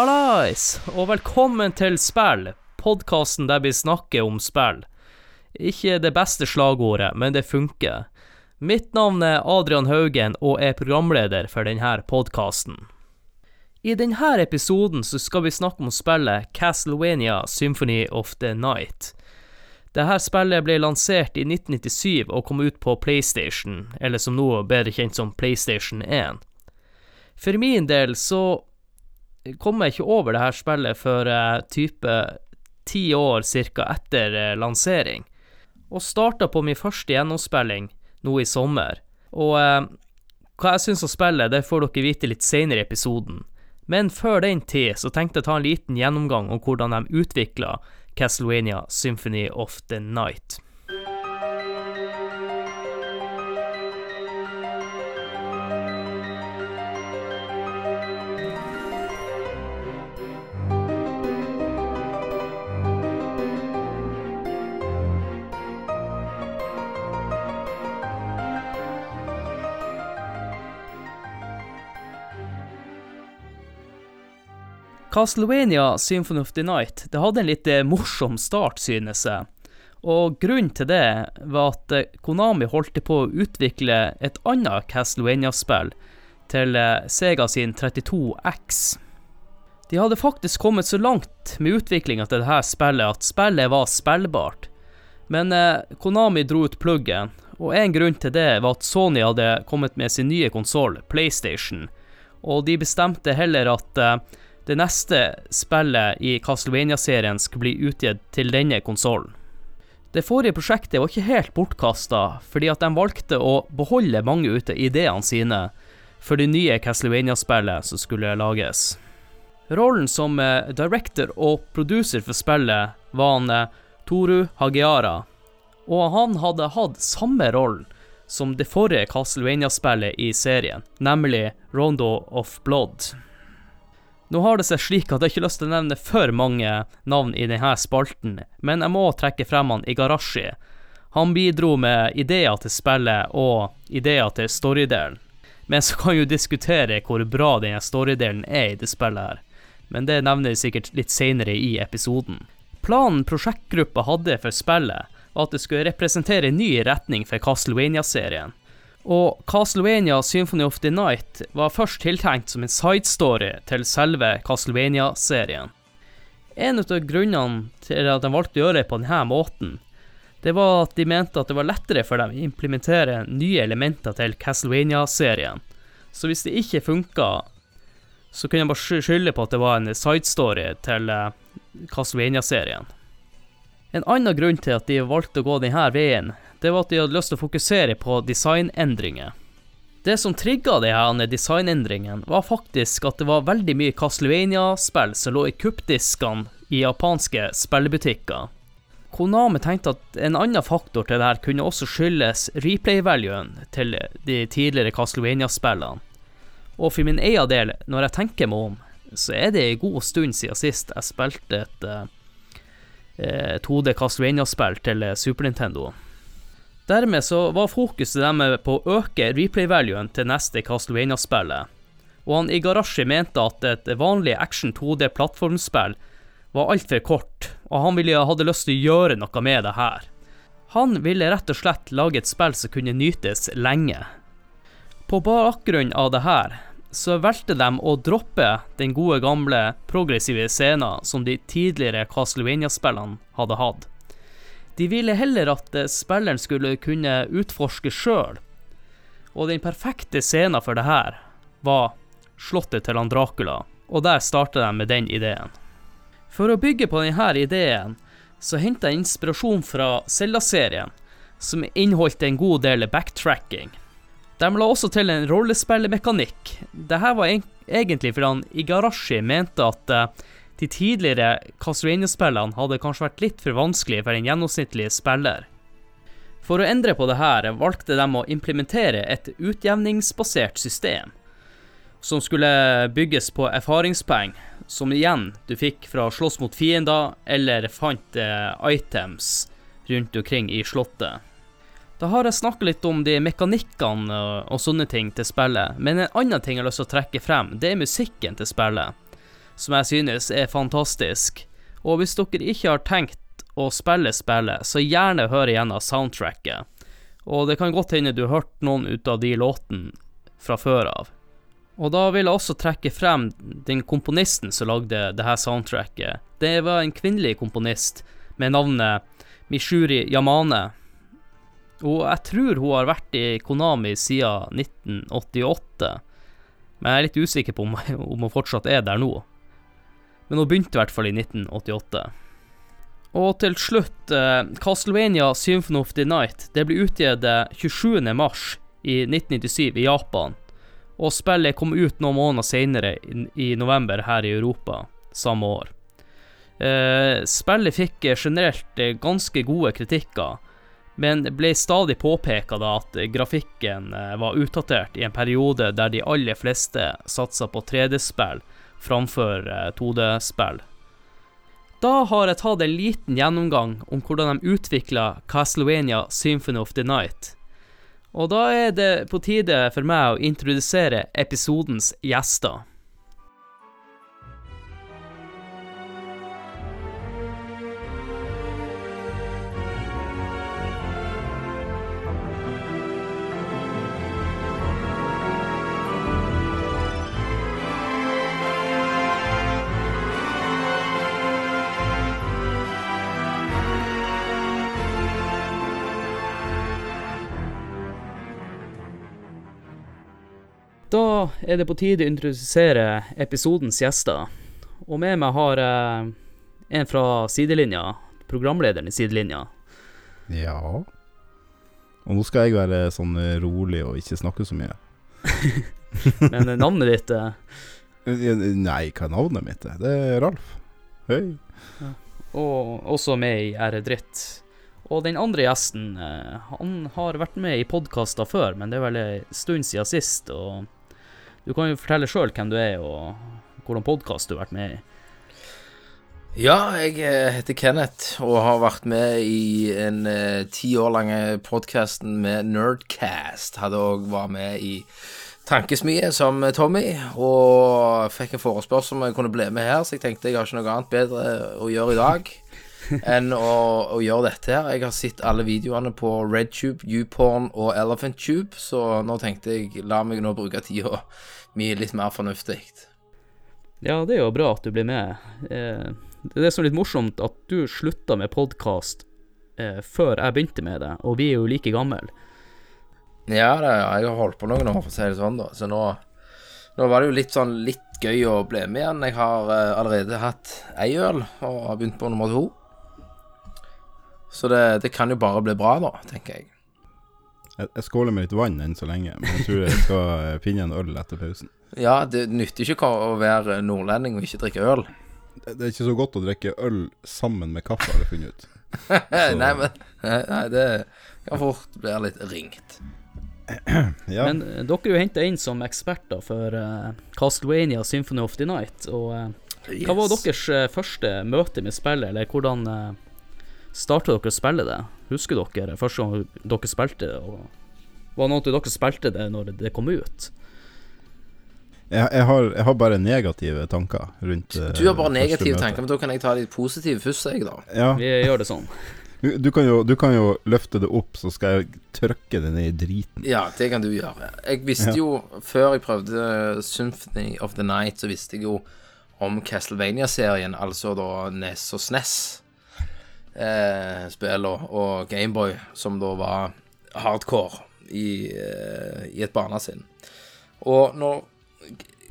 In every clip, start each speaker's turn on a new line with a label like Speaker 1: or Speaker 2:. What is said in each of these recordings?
Speaker 1: Hallais, og velkommen til Spill, podkasten der vi snakker om spill. Ikke det beste slagordet, men det funker. Mitt navn er Adrian Haugen og er programleder for denne podkasten. I denne episoden så skal vi snakke om spillet Castlevania Symphony of the Night. Dette spillet ble lansert i 1997 og kom ut på PlayStation, eller som nå bedre kjent som PlayStation 1. For min del så kom jeg ikke over det her spillet før uh, type ti år ca. etter uh, lansering, og starta på min første gjennomspilling nå i sommer. Og uh, hva jeg syns om spillet, det får dere vite litt seinere i episoden. Men før den tid så tenkte jeg ta en liten gjennomgang om hvordan de utvikla Castlevania Symphony of the Night. Castlevania Symphony of the Night det hadde en litt eh, morsom start, synes jeg. Og grunnen til det var at eh, Konami holdt på å utvikle et annet Castlevania-spill til eh, Sega sin 32X. De hadde faktisk kommet så langt med utviklinga til dette spillet at spillet var spillbart. Men Konami dro ut pluggen, og en grunn til det var at Sony hadde kommet med sin nye konsoll, PlayStation, og de bestemte heller at det neste spillet i Castlevania-serien skulle bli utgitt til denne konsollen. Det forrige prosjektet var ikke helt bortkasta, fordi at de valgte å beholde mange av ideene sine for det nye Castlevania-spillet som skulle lages. Rollen som eh, director og producer for spillet var han eh, Toru Hagiara, og han hadde hatt samme rollen som det forrige Castlevania-spillet i serien, nemlig Rondo of Blood. Nå har det seg slik at jeg ikke lyst til å nevne for mange navn i denne spalten, men jeg må trekke frem han Igarashi. Han bidro med ideer til spillet og ideer til storydelen. Men så kan jo diskutere hvor bra denne storydelen er i det spillet her. Men det nevner vi sikkert litt seinere i episoden. Planen prosjektgruppa hadde for spillet, var at det skulle representere en ny retning for Castlevania-serien. Og Castlevania Symphony of the Night var først tiltenkt som en sidestory til selve Castlevania-serien. En av grunnene til at de valgte å gjøre det på denne måten, det var at de mente at det var lettere for dem å implementere nye elementer til Castlevania-serien. Så hvis det ikke funka, så kunne de bare skylde på at det var en sidestory til eh, Castlevania-serien. En annen grunn til at de valgte å gå denne veien, det var at de hadde lyst til å fokusere på designendringer. Det som trigga denne designendringen var faktisk at det var veldig mye Castlevania-spill som lå i kuppdiskene i japanske spillebutikker. Konami tenkte at en annen faktor til dette kunne også skyldes replay-valuen til de tidligere Castlevania-spillene. Og for min egen del, når jeg tenker meg om, så er det en god stund siden sist jeg spilte et eh, 2D Castlevania-spill til Super Nintendo. Dermed så var fokuset deres på å øke replay-valuen til neste Castlevania-spillet, og han Igarashi mente at et vanlig action 2D-plattformspill var altfor kort, og han ville, hadde lyst til å gjøre noe med det her. Han ville rett og slett lage et spill som kunne nytes lenge. På bakgrunn av det her, så valgte de å droppe den gode gamle progressive scenen som de tidligere Castlevania-spillene hadde hatt. De ville heller at eh, spilleren skulle kunne utforske sjøl, og den perfekte scenen for det her var slottet til han Dracula, og der starta de med den ideen. For å bygge på denne ideen, så henta jeg inspirasjon fra Zelda-serien, som inneholdt en god del backtracking. De la også til en rollespillmekanikk. Dette var egentlig fordi han Igarashi mente at uh, de tidligere Castlevania-spillene hadde kanskje vært litt for vanskelig for en gjennomsnittlig spiller. For å endre på det her valgte de å implementere et utjevningsbasert system, som skulle bygges på erfaringspoeng, som igjen du fikk fra å slåss mot fiender eller fant eh, items rundt omkring i slottet. Da har jeg snakket litt om de mekanikkene og sånne ting til spillet, men en annen ting jeg har lyst til å trekke frem, det er musikken til spillet som jeg synes er fantastisk. Og hvis dere ikke har tenkt å spille spillet, så gjerne hør igjennom soundtracket. Og det kan godt hende du har hørt noen ut av de låtene fra før av. Og da vil jeg også trekke frem den komponisten som lagde det her soundtracket. Det var en kvinnelig komponist med navnet Mishuri Yamane. Og jeg tror hun har vært i Konami siden 1988. Men jeg er litt usikker på om, om hun fortsatt er der nå. Men hun begynte i hvert fall i 1988. Og til slutt, eh, Castlevania Symphony of the Night det ble utgitt 27. mars i 1997 i Japan. Og spillet kom ut noen måneder senere, i, november, her i Europa samme år. Eh, spillet fikk generelt eh, ganske gode kritikker, men ble stadig påpeka at grafikken eh, var utdatert i en periode der de aller fleste satsa på 3D-spill framfor 2D-spill. Da har jeg tatt en liten gjennomgang om hvordan de utvikla Castlevania Symphony of the Night. Og da er det på tide for meg å introdusere episodens gjester. Da er det på tide å introdusere episodens gjester. Og med meg har jeg en fra sidelinja, programlederen i sidelinja.
Speaker 2: Ja Og nå skal jeg være sånn rolig og ikke snakke så mye.
Speaker 1: Men navnet ditt er
Speaker 2: Nei, hva er navnet mitt? Det er Ralf. Høy.
Speaker 1: Ja. Og også med i Ære dritt. Og den andre gjesten, eh, han har vært med i podkaster før, men det er vel en stund siden sist. Og du kan jo fortelle sjøl hvem du er, og hvordan podkast du har vært med i.
Speaker 3: Ja, jeg eh, heter Kenneth og har vært med i en eh, ti år lange podkasten med Nerdcast. Hadde òg vært med i Tankesmie som Tommy, og fikk en forespørsel om jeg kunne bli med her, så jeg tenkte jeg har ikke noe annet bedre å gjøre i dag enn å, å, gjøre dette her. Jeg har sett alle videoene på RedTube, YouPorn og ElephantTube, så nå tenkte jeg la meg nå bruke tida mi litt mer fornuftig.
Speaker 1: Ja, det er jo bra at du blir med. Eh, det er det som er litt morsomt, at du slutta med podkast eh, før jeg begynte med det, og vi er jo like gamle.
Speaker 3: Ja, det, jeg har holdt på noen år, for å si det sånn, da. Så nå, nå var det jo litt sånn litt gøy å bli med igjen. Jeg har uh, allerede hatt ei øl og har begynt på nummer to. Så det, det, kan jo bare bli bra, da, tenker jeg.
Speaker 2: jeg. Jeg skåler med litt vann enn så lenge, men jeg tror jeg skal eh, finne en øl etter pausen.
Speaker 3: Ja, det nytter ikke å være nordlending og ikke drikke øl.
Speaker 2: Det, det er ikke så godt å drikke øl sammen med kaffe, har jeg funnet ut.
Speaker 3: nei, men nei, det kan fort bli litt ringt.
Speaker 1: ja. Men uh, dere er jo henta inn som eksperter for uh, Castlevania Symphony of the Night. Og uh, yes. hva var deres første møte med spillet, eller hvordan starta dere å spille det? Husker dere første gang dere spilte det? Og var det noe dere spilte det når det kom ut?
Speaker 2: Jeg, jeg, har, jeg, har, bare negative tanker rundt
Speaker 3: Du har bare negative tanker, men da kan jeg ta de positive først, jeg, da.
Speaker 2: Ja.
Speaker 1: Vi gjør det sånn.
Speaker 2: Du, du, kan jo, du, kan jo, løfte det opp, så skal jeg trykke det ned i driten.
Speaker 3: Ja, det kan du gjøre. Jeg visste ja. jo, før jeg prøvde Symphony of the Night, så visste jeg jo om Castlevania-serien, altså da NES og SNES eh, spillene og Gameboy, som da var hardcore i, eh, i et barnesinn. Og når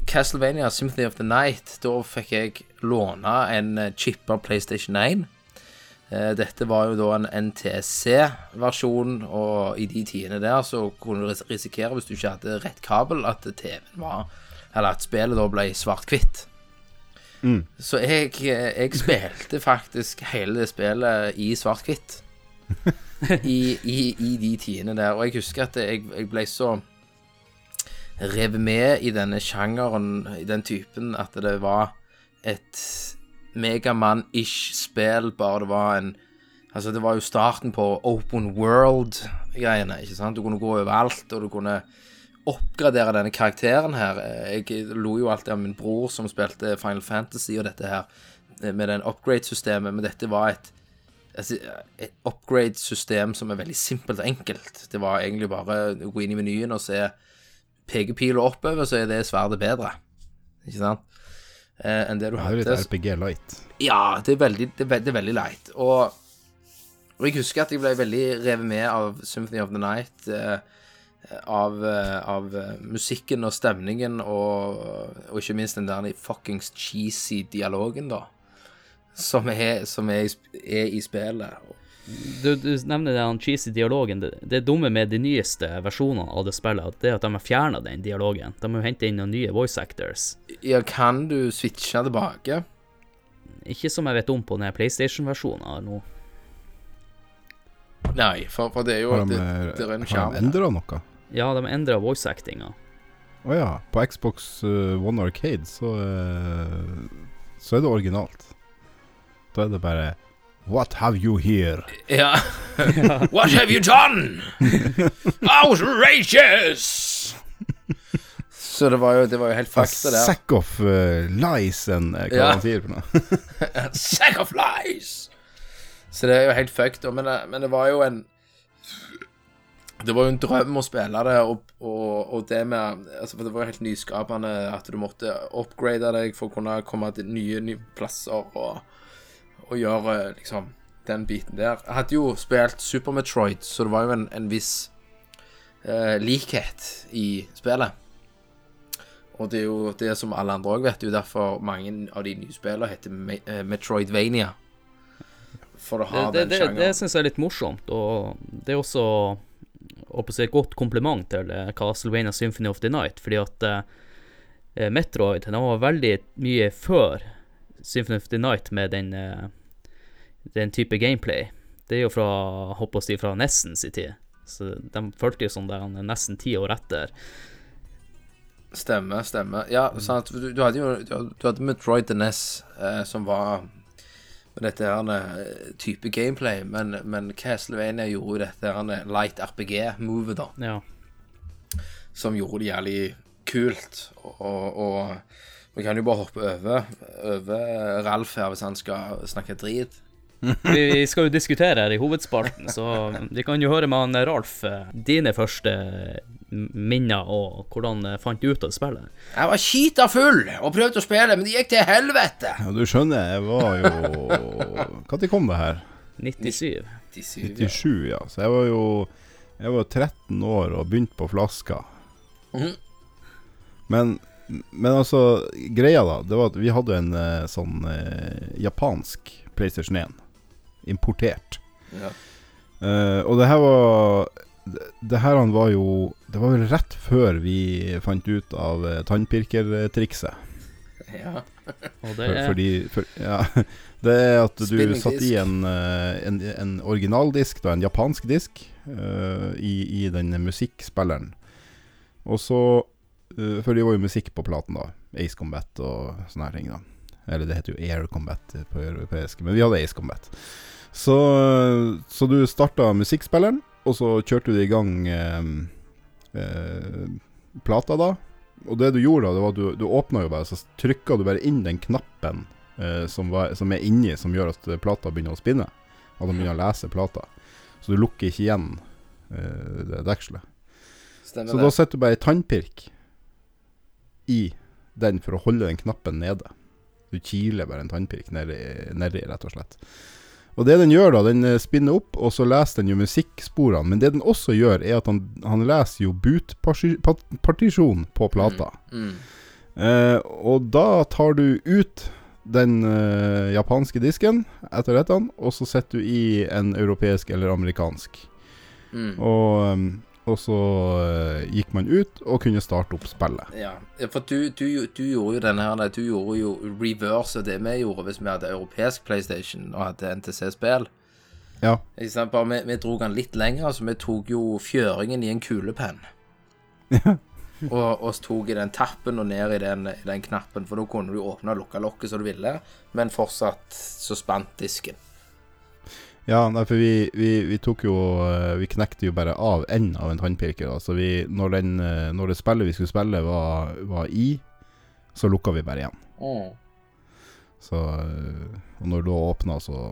Speaker 3: Castlevania Symphony of the Night, da fikk jeg låne en chippa PlayStation 1. Eh, dette var jo da en NTC-versjon, og i de tidene der så kunne du risikere, hvis du ikke hadde rett kabel, at TV-en var Eller at spillet da ble svart-hvitt. Mm. Så jeg, jeg, spilte faktisk hele det spillet i svart-hvitt. I, i, I, de tidene der. Og jeg husker at jeg, jeg ble så revet med i denne sjangeren, i den typen, at det var et Megaman-ish spill, bare det var en Altså, det var jo starten på open world-greiene, ikke sant? Du kunne gå overalt, og du kunne oppgradere denne karakteren her. Jeg lo jo alltid av min bror som spilte Final Fantasy og dette her, med den upgrade-systemet, men dette var et altså, et upgrade-system som er veldig simpelt og enkelt. Det var egentlig bare å gå inn i menyen og se pekepila oppover, så er det sverdet bedre. Ikke sant? Eh, enn det du
Speaker 2: Det er litt RPG light.
Speaker 3: Ja, det er veldig, det er, veldig, det er veldig light. Og, og jeg husker at jeg ble veldig revet med av Symphony of the Night. Eh, av, eh, av musikken og stemningen, og, og ikke minst den der fuckings cheesy dialogen, da. Som er, som er, er i spillet.
Speaker 1: Du, du nevner den cheesy dialogen. Det, det dumme med de nyeste versjonene av det spillet, det er at de har fjerna den dialogen. De må hente inn noen nye voice actors.
Speaker 3: Ja, kan du switche tilbake?
Speaker 1: Ikke som jeg vet om på den PlayStation-versjonen nå.
Speaker 3: Nei, for, for det er jo
Speaker 2: Har de,
Speaker 3: det, det er en
Speaker 2: har de endra noe?
Speaker 1: Ja, de endra voice actinga.
Speaker 2: Å ja. På Xbox eh, One Arcade så, eh, så er det originalt. Da er det bare What have you here?
Speaker 3: Ja. What have you done? Outrageous! Så det var jo, det var jo helt fakta det.
Speaker 2: sack of uh, lies and garantier hva
Speaker 3: Ja.
Speaker 2: han sier for noe.
Speaker 3: Sack of lies! Så det er jo helt fucked. Men, men det var jo en Det var jo en drøm å spille det, og, og, og det med altså For det var helt nyskapende at du måtte upgrade deg for å kunne komme til nye, nye plasser og, og gjøre liksom den biten der. Jeg hadde jo spilt Super Metroid, så det var jo en, en viss eh, likhet i spillet. Og det er jo det som alle andre òg vet, det er jo derfor mange av de nye spillene heter Me eh, Metroidvania. For å ha
Speaker 1: det,
Speaker 3: den
Speaker 1: det,
Speaker 3: sjangeren.
Speaker 1: det syns jeg er litt morsomt, og det er også et godt kompliment til eh, Castlevania Symphony of the Night, fordi at eh, Metroid den var veldig mye før Symphony of the Night med den, eh, den type gameplay. Det er jo fra, håper jeg fra Nessens tid. Så de fulgte jo sånn der han er nesten ti år etter.
Speaker 3: Stemmer, stemmer. Ja, sant. Du, du hadde jo du hadde, Metroid the Ness, eh, som var med dette her eh, type gameplay, men, men Castlevania gjorde jo dette her light RPG-movet, da.
Speaker 1: Ja.
Speaker 3: som gjorde det jævlig kult. Og, og vi kan jo bare hoppe over, over Ralf her hvis han skal snakke drit.
Speaker 1: Vi vi skal jo diskutere her i hovedspalten, så vi kan jo høre med han Ralf eh, dine første minner og hvordan fant du ut av spillet.
Speaker 3: Jeg var skita full og prøvde å spille, men det gikk til helvete.
Speaker 2: Ja, du skjønner, jeg var jo Når kom det her?
Speaker 1: 97.
Speaker 2: 97, ja. Så jeg var jo Jeg var 13 år og begynte på flaska.
Speaker 3: Mhm.
Speaker 2: Men, men altså, greia da, det var at vi hadde en eh, sånn eh, japansk PlayStation 1. Importert.
Speaker 3: Ja.
Speaker 2: Uh, og det her var det, her han var jo Det var vel rett før vi fant ut av uh, tannpirkertrikset.
Speaker 3: Ja.
Speaker 1: Og det
Speaker 2: For,
Speaker 1: er
Speaker 2: fordi for, ja, Det er at du satt i en, eh, en, en originaldisk, da, en japansk disk, uh, i, i den musikkspilleren. Og så uh, For det var jo musikk på platen, da. Ace Combat og sånne her ting, da. Eller det heter jo Air Combat på europeisk, men vi hadde Ace Combat. Så, så du starta musikkspilleren, og så kjørte du i gang eh, eh, plata, da. Og det du gjorde da, det var at du, du åpna jo bare, så trykka du bare inn den knappen eh, som, var, som er inni, som gjør at plata begynner å spinne. At den begynner å lese plata. Så du lukker ikke igjen eh, det dekselet.
Speaker 3: Stemmer
Speaker 2: Så da
Speaker 3: det.
Speaker 2: setter du bare tannpirk i den for å holde den knappen nede. Du kiler bare en tannpirk nedi, nedi rett og slett. Og det den gjør da, den eh, spinner opp, og så leser den jo musikksporene. Men det den også gjør, er at han, han leser jo bootpartisjon på plata.
Speaker 3: Mm.
Speaker 2: Eh, og da tar du ut den eh, japanske disken etter dette, og så setter du i en europeisk eller amerikansk.
Speaker 3: Mm.
Speaker 2: Og, um, og så eh, gikk man ut og kunne starte opp spillet.
Speaker 3: Ja, for du, du, du gjorde jo denne her Du gjorde jo reverse det vi gjorde hvis vi hadde europeisk PlayStation og hadde NTC-spill.
Speaker 2: Ja.
Speaker 3: Bare vi, vi dro den litt lenger, så vi tok jo fjøringen i en kulepenn. og, og så tok i den tappen og ned i den, i den knappen, for da kunne du åpne og lukke lokket som du ville, men fortsatt så spant disken.
Speaker 2: Ja, nei, for vi, vi, vi tok jo eh, Vi knekte jo bare av enden av en tannpirker. Så vi, når, den, eh, når det spillet vi skulle spille, var, var i, så lukka vi bare igjen.
Speaker 3: Mm.
Speaker 2: Så eh, Og når det åpna, så,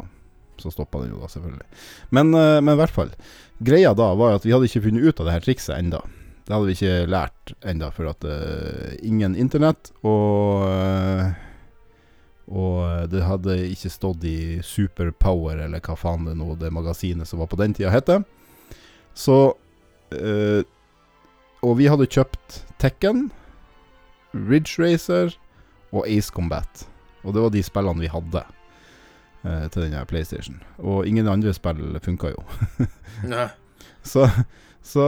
Speaker 2: så stoppa den jo da, selvfølgelig. Men, men i hvert fall. Greia da var at vi hadde ikke funnet ut av det her trikset enda Det hadde vi ikke lært enda for at uh, ingen internett, og eh, og det hadde ikke stått i Superpower, eller hva faen det nå det magasinet som var på den tida heter. Så øh, Og vi hadde kjøpt Tekken, Ridge Racer og Ace Combat. Og det var de spillene vi hadde øh, til denne PlayStation. Og ingen andre spill funka jo.
Speaker 3: Nei.
Speaker 2: Så, så,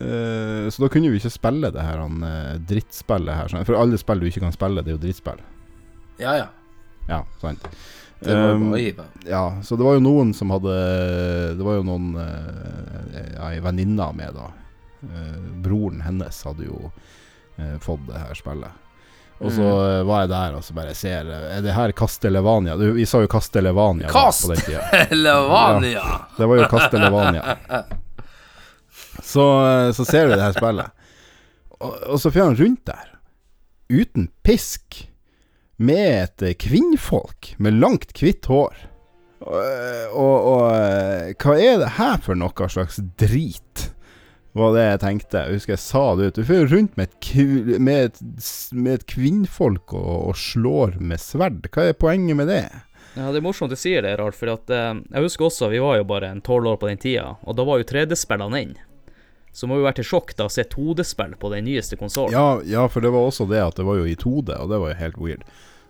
Speaker 2: eh, så da kunne vi ikke spille det her han, eh, drittspillet her. sånn. For alle spill du ikke kan spille, det er jo drittspill.
Speaker 3: Ja, ja.
Speaker 2: Ja, sant.
Speaker 3: Det var
Speaker 2: Um. Ja, så det var jo noen som hadde Det var jo noen eh, ja, Ei venninne med, da. Eh, broren hennes hadde jo eh, fått det her spillet. Og så
Speaker 3: Mm.
Speaker 2: eh, var jeg der og så bare ser eh, Er det her Castellevania? Du, vi sa jo Castellevania tida.
Speaker 3: Lavania!
Speaker 2: Det var jo Castellevania. Så, eh, så ser vi det her spillet. Og, og så fer han rundt der, uten pisk, med et eh, kvinnfolk med langt, hvitt hår. Og, og, og eh, hva er det her for noe slags drit? Var det jeg tenkte. Jeg husker jeg sa det ut. Du fører rundt med et, med et, med et kvinnfolk og, og slår med sverd. Hva er poenget med det?
Speaker 1: Ja, Det er morsomt du sier det, Ralf, for at, eh, jeg husker også vi var jo bare en tolv år på den tida, og da var jo 3D-spillene inn. Så må jo være til sjokk da å se 2D-spill på den nyeste konsollen.
Speaker 2: Ja, ja, for det var også det at det var jo i 2D, og det var jo helt weird.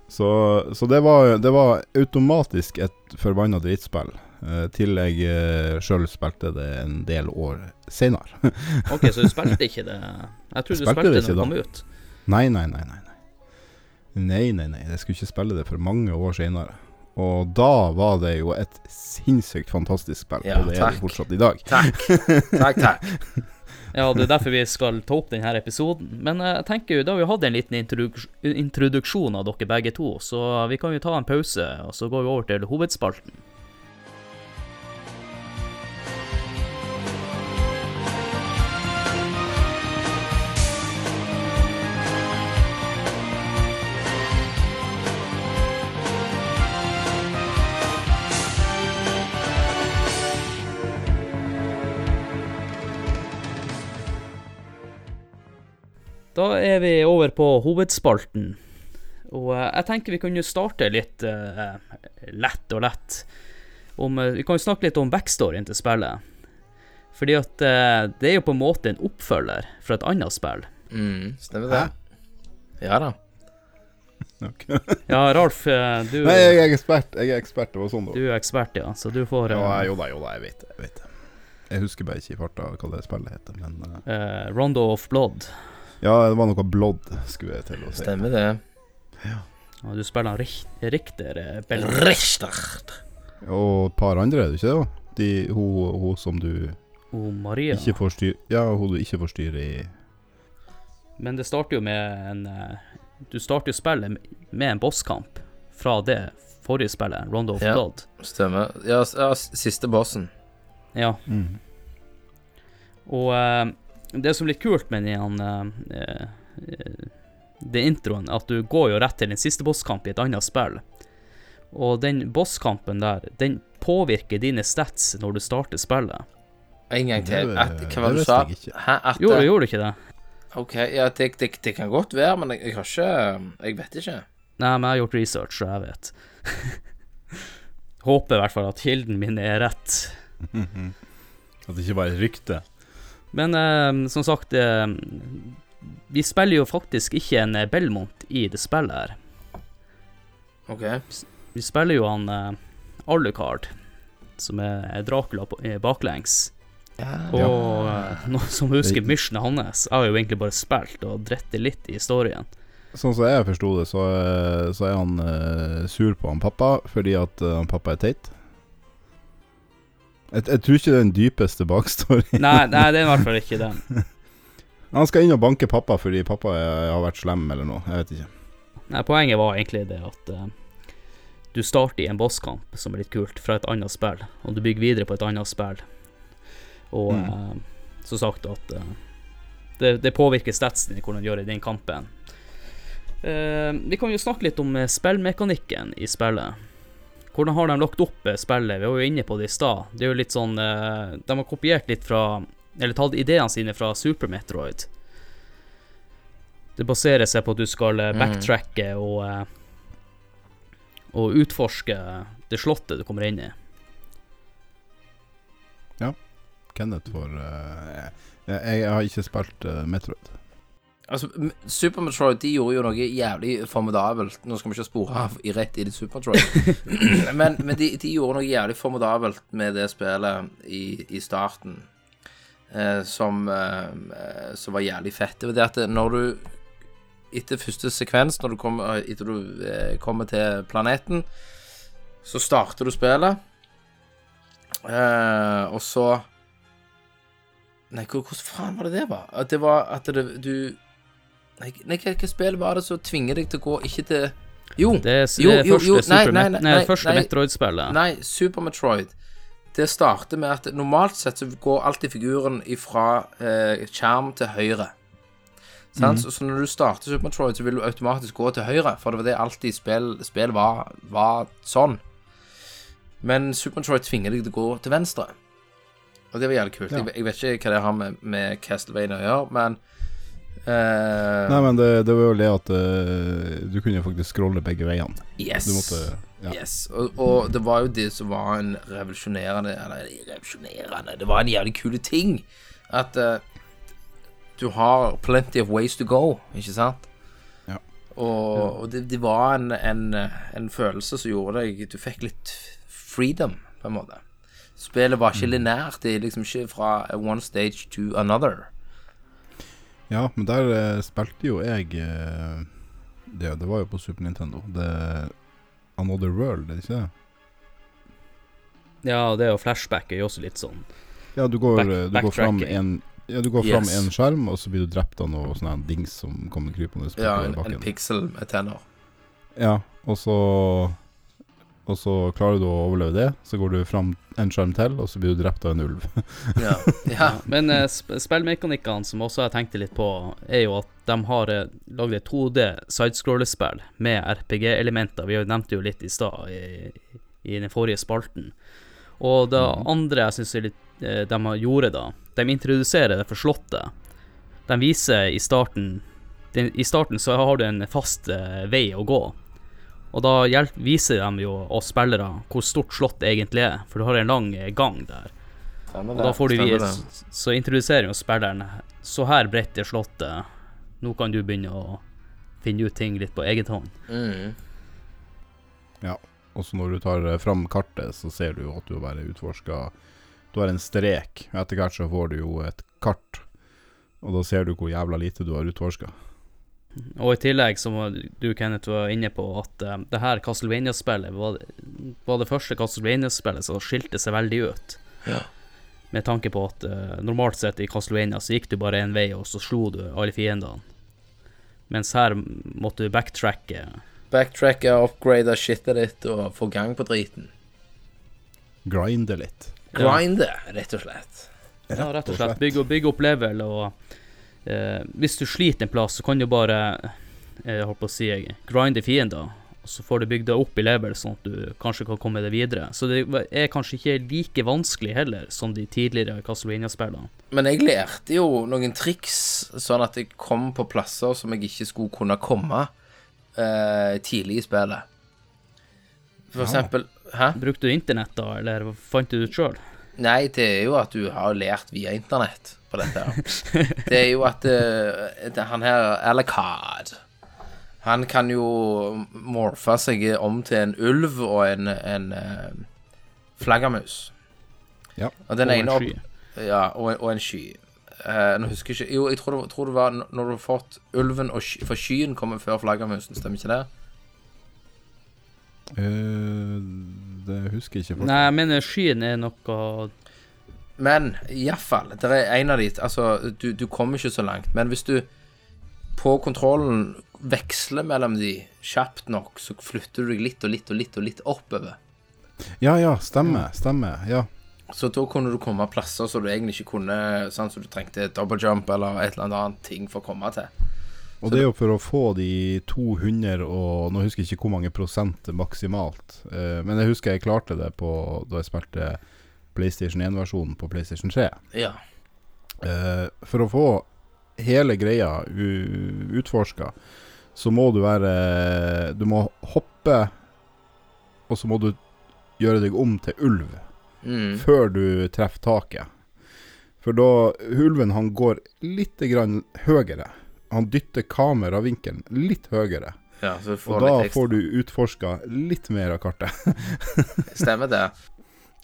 Speaker 2: Så, så det, var, det var automatisk et forbanna drittspill. Uh, til jeg uh, sjøl spilte det en del år seinere.
Speaker 1: Ok, så du spilte ikke det Jeg trodde du
Speaker 2: Spilte
Speaker 1: spilte
Speaker 2: det
Speaker 1: når det kom ut.
Speaker 2: nei, nei, nei, nei, nei. Nei, nei. Jeg skulle ikke spille det for mange år seinere. Og da var det jo et sinnssykt fantastisk spill,
Speaker 3: Ja,
Speaker 2: og det er
Speaker 3: takk.
Speaker 2: det fortsatt i dag.
Speaker 3: Takk. Takk, takk.
Speaker 1: Ja, det er derfor vi skal ta opp denne episoden. Men eh, jeg tenker jo, da har vi hatt en liten introduksjon av dere begge to, så vi kan jo ta en pause, og så går vi over til hovedspalten. Da er vi over på hovedspalten. Og eh, jeg tenker vi kan jo starte litt uh, lett og lett. Om, eh, vi kan jo snakke litt om backstoryen til spillet. Fordi at uh, det er jo på en måte en oppfølger fra et annet spill.
Speaker 3: Mm, stemmer det. Ja da.
Speaker 2: Okay.
Speaker 1: Ja, Ralf, du,
Speaker 2: Nei, jeg er ekspert. Jeg er ekspert, det var sånn da.
Speaker 1: du er ekspert, ja. Så du får
Speaker 2: Ja,
Speaker 1: eh,
Speaker 2: jo da, jo da, jeg vet det. Jeg. Jeg husker bare ikke i farta hva det spillet heter, men
Speaker 1: Rondo of Blood.
Speaker 2: Ja, det var noe blood, skulle jeg til å si.
Speaker 3: Stemmer det.
Speaker 1: Og du spiller han Rich- Richter eh,
Speaker 2: Og et par andre, er det ikke det? De, hun, hun som du
Speaker 1: Hun Maria.
Speaker 2: ikke får Ja, hun du ikke får styre i
Speaker 1: Men det starter jo med en eh, Du starter jo spillet med en bosskamp fra det forrige spillet, Rondo of
Speaker 3: Ja.
Speaker 1: Blood.
Speaker 3: Stemmer. Ja, ja, siste bossen.
Speaker 1: Ja. Og eh, det som blir kult med den uh, eh, Det introen, at du går jo rett til din siste bosskamp i et annet spill. Og den bosskampen der, den påvirker dine stats når du starter spillet.
Speaker 3: En gang til.
Speaker 2: Det-
Speaker 3: At, hva var
Speaker 2: det
Speaker 3: det du sa?
Speaker 2: Hæ, etter?
Speaker 3: Jo? At
Speaker 1: Gjorde, gjorde du ikke det?
Speaker 3: OK, ja, det, det, det kan godt være, men jeg, jeg har ikke Jeg vet ikke.
Speaker 1: Nei, men jeg har gjort research, så jeg vet. Håper i hvert fall at kilden min er rett.
Speaker 2: At det ikke bare er et rykte.
Speaker 1: Men eh, som sagt eh, Vi spiller jo faktisk ikke en eh, Belmont i det spillet her.
Speaker 3: OK.
Speaker 1: Vi spiller jo han eh, Alucard, som er Dracula på, er baklengs.
Speaker 3: Ja.
Speaker 1: Og ja. noe som husker missionet hans. Jeg har jo egentlig bare spilt og dritt litt i historien.
Speaker 2: Sånn som jeg forsto det, så, eh, så er han eh, sur på han pappa fordi at eh, han pappa er teit. Jeg, jeg tror ikke det er den dypeste bakstoryen.
Speaker 1: Nei, nei, det er i hvert fall ikke den.
Speaker 2: Han skal inn og banke pappa fordi pappa har vært slem eller noe. Jeg vet ikke.
Speaker 1: Nei, poenget var egentlig det at uh, du starter i en bosskamp, som er litt kult, fra et annet spill, og du bygger videre på et annet spill. Og
Speaker 2: Mm.
Speaker 1: uh, som sagt at uh, det, det påvirker statsen i hvordan du gjør i den kampen. Eh, vi kan jo snakke litt om eh, spillmekanikken i spillet. Hvordan har de lagt opp eh, spillet? Vi var jo inne på det i stad. Det er jo litt sånn eh, De har kopiert litt fra Eller tatt ideene sine fra Super Metroid. Det baserer seg på at du skal eh,
Speaker 3: Mm.
Speaker 1: backtracke og Og utforske det slottet du kommer inn i. Ja.
Speaker 2: Kenneth får uh, jeg, jeg har ikke spilt uh, Metroid.
Speaker 3: Altså, Super Metroid de gjorde jo noe jævlig formidabelt. Nå skal vi ikke spore av i rett i det Super Metroid. men men de, de gjorde noe jævlig formidabelt med det spillet i, i starten. Eh, som, eh, eh, som var jævlig fett. Det var det at når du Etter første sekvens, når du kom, etter du eh, kommer til planeten, så starter du spillet. Eh, og så Nei, hvordan faen var det det var? At det var at det, du Nei, nei hva, hva spill var det som tvinger deg til å gå ikke til Jo,
Speaker 1: Det er,
Speaker 3: Jo,
Speaker 1: det er
Speaker 3: jo,
Speaker 1: første,
Speaker 3: jo, nei, nei, nei,
Speaker 1: nei,
Speaker 3: nei,
Speaker 1: første. Metroid-spillet.
Speaker 3: nei, Super Metroid Det starter med at normalt sett så går alltid figuren fra eh, skjerm til høyre. Mm. så, så når du starter Super Metroid, så vil du automatisk gå til høyre, for det var det alltid spill, spill var, var sånn. Men Super Metroid tvinger deg til å gå til venstre. Og det var jævlig kult.
Speaker 2: Ja.
Speaker 3: Jeg, jeg vet ikke hva det har med, med Castlevania å gjøre, men eh,
Speaker 2: Nei, men det, det var jo det at uh, du kunne faktisk scrolle begge veiene.
Speaker 3: Yes.
Speaker 2: Måtte ja.
Speaker 3: Yes, og, og det var jo det som var en revolusjonerende Eller revolusjonerende Det var en jævlig kule ting. At uh, du har plenty of ways to go, ikke sant?
Speaker 2: Ja.
Speaker 3: Og, og det, det var en, en, en følelse som gjorde deg Du fikk litt freedom, på en måte. Spillet var ikke linært Det er liksom ikke fra one stage to another.
Speaker 2: Ja, men der eh, spilte jo jeg eh, det, det var jo på Super Nintendo. Det Another World, er det ikke det?
Speaker 1: Ja, det å flashback er jo også litt sånn
Speaker 2: Ja, du går,
Speaker 1: Back-
Speaker 2: du går fram
Speaker 1: backtracking.
Speaker 2: en ja, du går fram
Speaker 3: Yes.
Speaker 2: en skjerm, og så blir du drept av noe sånn her dings som kommer krypende
Speaker 3: Ja,
Speaker 2: bortover
Speaker 3: en, en
Speaker 2: bakken.
Speaker 3: pixel med tenner.
Speaker 2: Ja, og så Og så klarer du å overleve det. Så går du fram en skjerm til, og så blir du drept av en ulv.
Speaker 3: Ja. ja.
Speaker 1: Men eh, sp spillmekanikkene som også jeg tenkte litt på, er jo at de har eh, lagd et 2D sidescrollerspill med RPG-elementer. Vi nevnte jo litt i stad, i, i den forrige spalten. Og det andre jeg syns eh, de gjorde da, de introduserer det for slottet. De viser i starten den, I starten så har du en fast uh, vei å gå. Og da hjelp, viser de jo oss spillere hvor stort slottet egentlig er, for du har en lang gang der. Og da får du
Speaker 3: Stemmer
Speaker 1: vi,
Speaker 3: det.
Speaker 1: så introduserer jo spilleren Så her bredt er slottet. Nå kan du begynne å finne ut ting litt på eget hånd.
Speaker 3: Mm.
Speaker 2: Og så når du tar eh, fram kartet, så ser du jo at du har bare utforska Du har en strek. Etter hvert så får du jo et kart, og da ser du hvor jævla lite du har utforska.
Speaker 1: Og i tillegg, som du Kenneth var inne på, at uh, det her Castlevania-spillet var, var det første Castlevania-spillet som skilte seg veldig ut.
Speaker 3: Ja.
Speaker 1: Med tanke på at uh, normalt sett i Castlevania så gikk du bare én vei, og så slo du alle fiendene. Mens her måtte du backtracke.
Speaker 3: Backtracke, upgrade shitet ditt og få gang på driten.
Speaker 2: Grinde litt.
Speaker 3: Grinde, rett og slett.
Speaker 1: Ja, rett og slett. Bygge, bygge opp level, og eh, hvis du sliter en plass, så kan du bare eh, holdt på å si, grinde fiender. Og så får du bygd deg opp i level, sånn at du kanskje kan komme deg videre. Så det er kanskje ikke like vanskelig heller som de tidligere Castlevania-spillene.
Speaker 3: Men jeg lærte jo noen triks, sånn at jeg kom på plasser som jeg ikke skulle kunne komme eh, tidlig i spillet. For
Speaker 2: Ja.
Speaker 3: eksempel Hæ?
Speaker 1: Brukte du internett da, eller fant du det ut sjøl?
Speaker 3: Nei, det er jo at du har lært via internett på dette. her. Det er jo at uh, han her Alacard Han kan jo morfe seg om til en ulv og en, en uh, flaggermus.
Speaker 2: Ja.
Speaker 3: Og den
Speaker 1: Og en
Speaker 3: opp,
Speaker 1: sky.
Speaker 3: Ja, og, en- og en sky. Uh, nå husker jeg ikke Jo, jeg tror det, tror det var når du har fått ulven og sky, For skyen kommer før flaggermusen, stemmer ikke det?
Speaker 2: Eh, det husker jeg ikke. Folk.
Speaker 1: Nei, jeg mener skyen er noe
Speaker 3: Men iallfall, det er en av de Altså, du, du kommer ikke så langt, men hvis du på kontrollen veksler mellom de kjapt nok, så flytter du deg litt og litt og litt og litt oppover.
Speaker 2: Ja, ja, stemmer. Stemmer. Ja.
Speaker 3: Så da kunne du komme plasser som du egentlig ikke kunne, sånn som du trengte double jump eller et eller annet ting for å komme til.
Speaker 2: Og det er jo for å få de 200 og Nå husker jeg ikke hvor mange prosent maksimalt, eh, men jeg husker jeg klarte det på da jeg spilte PlayStation 1-versjonen på PlayStation 3.
Speaker 3: Ja.
Speaker 2: Eh, for å få hele greia utforska, så må du være Du må hoppe, og så må du gjøre deg om til ulv
Speaker 3: Mm.
Speaker 2: før du treffer taket. For da Ulven han går litt grann høyere. Han dytter kameravinkelen litt høyere.
Speaker 3: ja
Speaker 2: Og da får du utforska litt mer av kartet.
Speaker 3: Stemmer det.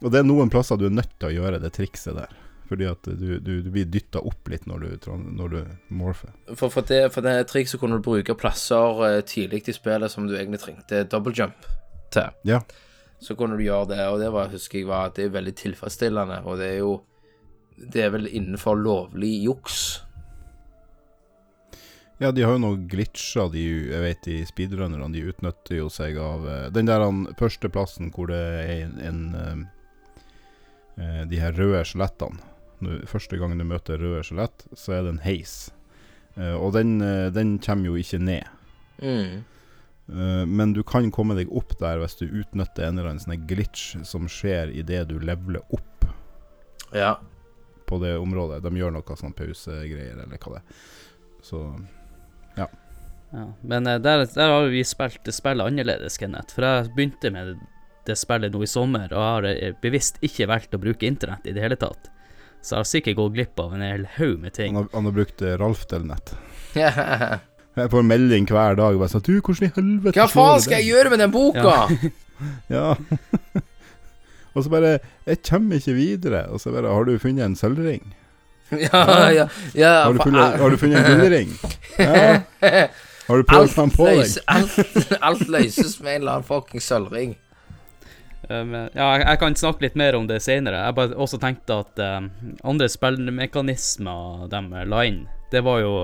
Speaker 2: Og det er noen plasser du er nødt til å gjøre det trikset der. Fordi at du, du, du blir dytta opp litt når du, når du morfer.
Speaker 3: For, for, det, for det trikset kunne du bruke plasser eh, tidlig i spillet som du egentlig trengte double jump til.
Speaker 2: Ja.
Speaker 3: Så kunne du gjøre det, og det var, husker jeg var at det er veldig tilfredsstillende, og det er jo Det er vel innenfor lovlig juks.
Speaker 2: Ja, de har jo noen glitcher, de, jeg vet de speedrunnerne. De utnytter jo seg av eh, den der han, første plassen hvor det er en, en eh, De her røde skjelettene. Første gang du møter røde skjelett, så er det en heis. Uh, og den, uh, den kommer jo ikke ned.
Speaker 3: Mm.
Speaker 2: Men du kan komme deg opp der hvis du utnytter en eller annen sånn glitch som skjer idet du leveler opp
Speaker 3: Ja.
Speaker 2: på det området. De gjør noe sånn pausegreier, eller hva det er. Så
Speaker 1: Ja. Men eh, der, der har vi spilt spillet annerledes, Kenneth. For jeg begynte med det spillet nå i sommer, og har eh, bevisst ikke valgt å bruke internett i det hele tatt. Så jeg har sikkert gått glipp av en hel haug med
Speaker 2: han
Speaker 1: ting.
Speaker 2: har, han har brukt eh,
Speaker 3: Ralf-delnett.
Speaker 2: Jeg får melding hver dag bare sånn Du, hvordan i helvete
Speaker 3: Hva faen skal jeg gjøre med den boka?
Speaker 2: Ja. og så bare Jeg kommer ikke videre. Og så bare Har du funnet en sølvring?
Speaker 3: Ja, ja, ja.
Speaker 2: Har du funnet, har du funnet en gullring? Ja. Har du prøvd den på deg?
Speaker 3: alt, alt løses med en eller annen fucking sølvring.
Speaker 1: Um, ja, jeg, jeg kan snakke litt mer om det senere. Jeg bare også tenkte at um, andre spillmekanismer de la inn, det var jo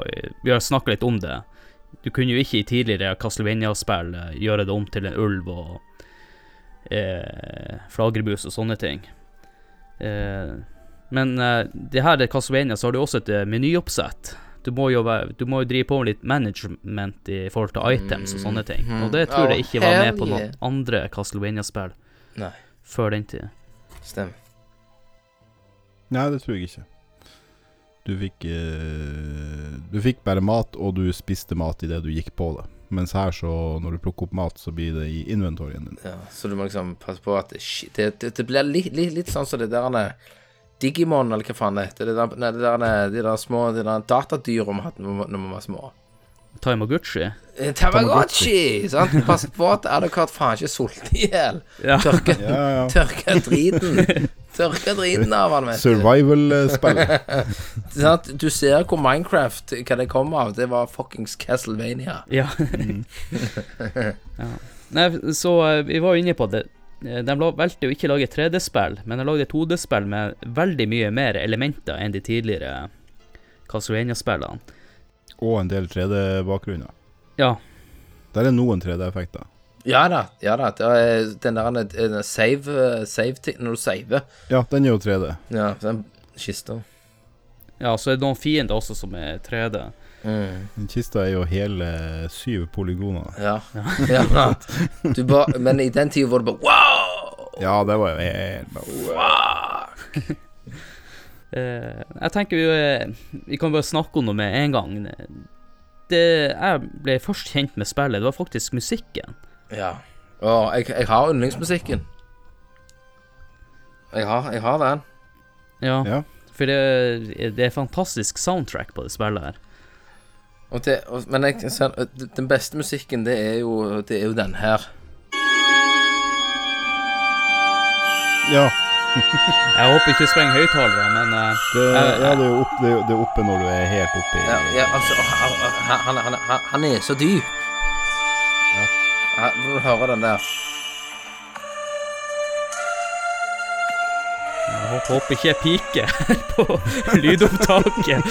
Speaker 1: Vi har snakka litt om det. Du kunne jo ikke i tidligere Castlevania-spill eh, gjøre det om til en ulv og eh, flaggermus og sånne ting. Eh, men uh, det her er Castlevania så har du også et eh, menyoppsett. Du må, jo du må jo drive på med litt management i forhold til items og sånne ting. Og det tror jeg ikke var med på noen andre Castlevania-spill før den tid.
Speaker 3: Stemmer.
Speaker 2: Nei, det tror jeg ikke. Du fikk eh, Du fikk bare mat, og du spiste mat idet du gikk på det. Mens her, så når du plukker opp mat, så blir det i inventorien din.
Speaker 3: Ja, så du må liksom passe på at det, det, det, blir litt, litt, litt sånn som det der Digimon, eller hva faen det heter. Det der, nei, det der, de der små de der datadyra vi hadde når vi- var små.
Speaker 1: Tamagotchi.
Speaker 3: Eh, Tamagotchi! Sant? Pass på at Adekart faen ikke sulter i hjel.
Speaker 1: Ja.
Speaker 3: Tørke,
Speaker 2: Ja, ja.
Speaker 3: tørke driten. Tørke driten av han, vet du.
Speaker 2: Survival-spill.
Speaker 3: Sant? Du ser hvor Minecraft, hva det kommer av. Det var fuckings Castlevania.
Speaker 1: Ja. ja. Nei, så eh, vi var jo inne på det. Eh, De valgte jo ikke å lage 3D-spill, men de lagde 2D-spill med veldig mye mer elementer enn de tidligere Castlevania-spillene.
Speaker 2: Og en del 3D-bakgrunner.
Speaker 1: Ja.
Speaker 2: Der er noen 3D-effekter.
Speaker 3: Ja da, ja da. Den der save, save når du saver.
Speaker 2: Ja, den er jo 3D.
Speaker 3: Ja, den kista.
Speaker 1: ja, så er det noen fiender også som er 3D.
Speaker 3: Mm.
Speaker 2: Den kista er jo hele syv polygoner.
Speaker 3: Ja. ja. Du ba, men i den tida var det bare wow!
Speaker 2: Ja, det var jo helt
Speaker 3: Fuck!
Speaker 1: Uh, jeg tenker vi, eh, vi kan bare snakke om det med en gang. Det jeg ble først kjent med spillet, det var faktisk musikken.
Speaker 3: Ja. Og jeg, jeg har yndlingsmusikken. Jeg har, jeg har den.
Speaker 1: Ja,
Speaker 2: Ja.
Speaker 1: for det, det er fantastisk soundtrack på det spillet her.
Speaker 3: Og det, og, men jeg, ser- den beste musikken, det er jo, det er jo den her.
Speaker 2: Ja,
Speaker 1: Jeg håper ikke sprenger høyttalere, men uh,
Speaker 2: det, ja, det er jo opp, det, er- det er oppe når du er helt oppe i
Speaker 3: Ja, ja altså, han, han, han, han, er så dyp.
Speaker 2: Ja.
Speaker 3: Ja, Når du hører den der
Speaker 1: jeg håper, håper ikke jeg piker på lydopptaket.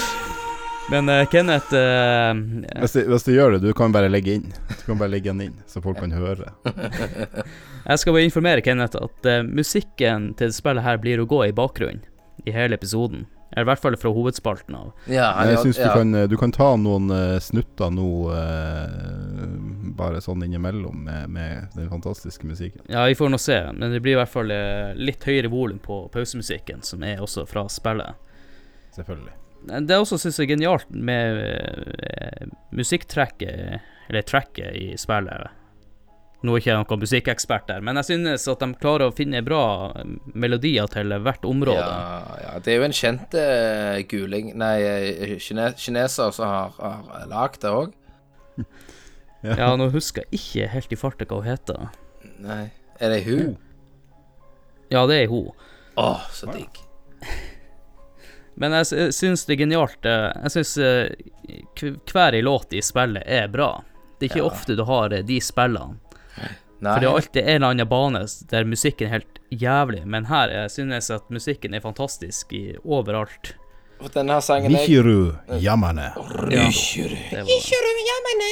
Speaker 1: Men uh, Kenneth uh,
Speaker 2: Hvis du, hvis du gjør det, du kan bare legge inn. Du kan bare legge den inn, så folk kan høre.
Speaker 1: Jeg skal bare informere Kenneth at uh, musikken til spillet her blir å gå i bakgrunnen i hele episoden. Eller i hvert fall fra hovedspalten av.
Speaker 3: Ja, jeg,
Speaker 2: Jeg
Speaker 3: synes
Speaker 2: syns du,
Speaker 3: ja.
Speaker 2: kan, du kan ta noen snutter nå, bare sånn innimellom, med, med den fantastiske musikken.
Speaker 1: Ja, vi får nå se, men det blir i hvert fall litt høyere volum på pausemusikken, som er også fra spillet.
Speaker 2: Selvfølgelig.
Speaker 1: Det er også syns jeg genialt med eh, musikktrekket, eller tracket i spillet Nå er ikke noen musikkekspert der, men jeg synes at de klarer å finne bra eh, melodier til hvert område.
Speaker 3: Ja, ja, det er jo en kjent eh, guling Nei, kine, kineser som har, har lagd det òg.
Speaker 1: Ja, nå husker jeg ikke helt i farta hva hun heter.
Speaker 3: Nei, er det hun?
Speaker 1: Ja, det er hun.
Speaker 3: Å, så digg.
Speaker 1: Men jeg sy- syns det er genialt. eh, Jeg syns eh, hver i låt i spillet er bra. Det er ikke
Speaker 3: Ja.
Speaker 1: ofte du har eh, de spillene.
Speaker 3: Nei.
Speaker 1: For det er alltid en eller annen bane der musikken er helt jævlig, men her jeg synes jeg at musikken er fantastisk i, overalt.
Speaker 3: For denne sangen er
Speaker 2: Nihiru Yamane.
Speaker 1: Ja, Yamane.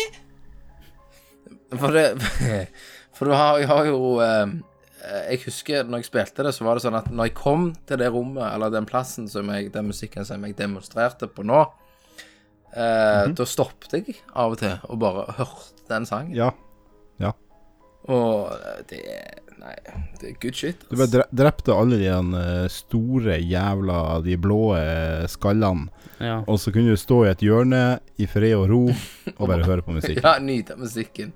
Speaker 1: var,
Speaker 3: For det For du har, har jo eh, Jeg husker når jeg spilte det, så var det sånn at når jeg kom til det rommet, eller den plassen som jeg, den musikken som jeg demonstrerte på nå, eh, da stoppet jeg av og til og bare hørte den sangen.
Speaker 2: Ja. ja.
Speaker 3: Og eh, det Nei, det er good shit.
Speaker 2: Du bare dre- drepte alle de eh, store jævla De blå eh, skallene.
Speaker 1: ja.
Speaker 2: Og så kunne du stå i et hjørne i fred og ro og bare høre på musikken.
Speaker 3: Ja, nyte musikken.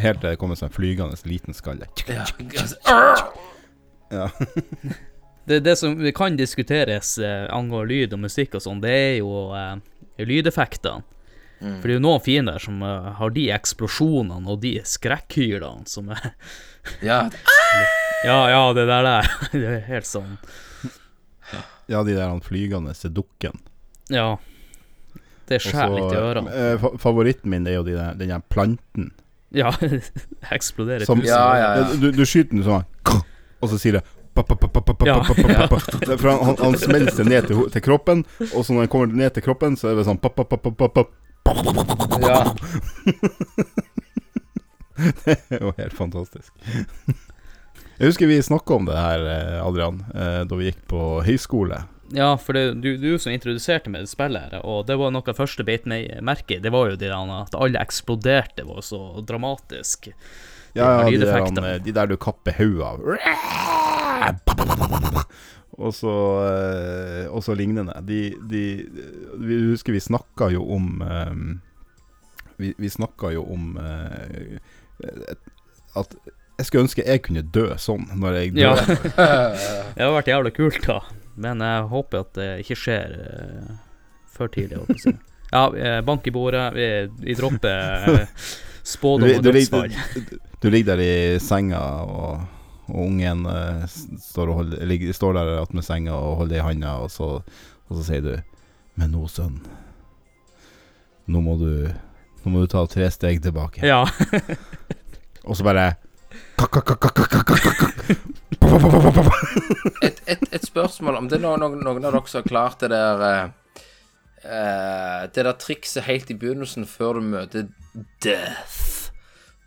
Speaker 2: Helt til det kommer en sånn flygende liten skalle.
Speaker 3: Ja.
Speaker 2: Ja.
Speaker 1: Det, det som kan diskuteres eh, angående lyd og musikk og sånn, det er jo eh, lydeffektene.
Speaker 3: Mm.
Speaker 1: For det er jo noen fiender som uh, har de eksplosjonene og de skrekkhylene som er
Speaker 3: ja.
Speaker 1: Ja, ja, det der der. Det er helt sånn
Speaker 2: ja, de der flygende dukken.
Speaker 1: Ja. Det skjærer litt i ørene.
Speaker 2: eh, favoritten min er jo de der, den der planten.
Speaker 1: Ja, eksploderer
Speaker 2: Som,
Speaker 1: tusen
Speaker 3: Ja, ja, ja.
Speaker 2: Du, du skyter den sånn, og så sier det pa, pa, pa, pa, pa, pa,
Speaker 1: Ja.
Speaker 2: pa, pa, pa, pa. Det er For han, han smelter ned til, til kroppen, og så når han kommer ned til kroppen, så er det sånn pa, pa, pa, pa, pa, pa.
Speaker 3: ja.
Speaker 2: Det er jo helt fantastisk. Jeg husker vi snakka om det her, eh, Adrian, eh, da vi gikk på høyskole.
Speaker 1: Ja, for det, du, du som introduserte meg til spillet, og det var noe av første beit meg merke i, det var jo det at alle eksploderte, var så dramatisk.
Speaker 2: Ja, ja, de der, han, eh, de der du kapper hodet av. Og så, eh, og så lignende. De, de, vi husker vi snakka jo om eh, Vi, vi snakka jo om at jeg skulle ønske jeg kunne dø sånn når jeg dør.
Speaker 1: Ja. Det har vært jævla kult, da. Men jeg håper at det ikke skjer uh, før tidlig. holdt jeg på å si. Ja, eh, bank i bordet. Vi, vi dropper uh, spådom
Speaker 2: Du,
Speaker 1: og dødsfall.
Speaker 2: ligger- du ligger der i senga, og, og ungen uh, står, og holder, ligger, står der attmed senga og holder i handa, og så, og så sier du Men nå, sønn, nå må du Nå må du ta tre steg tilbake.
Speaker 1: Ja.
Speaker 2: Og så bare
Speaker 3: et, et, et spørsmål om det er noen, noen av dere som har klart det der eh, eh, Det der trikset helt i begynnelsen før du møter death.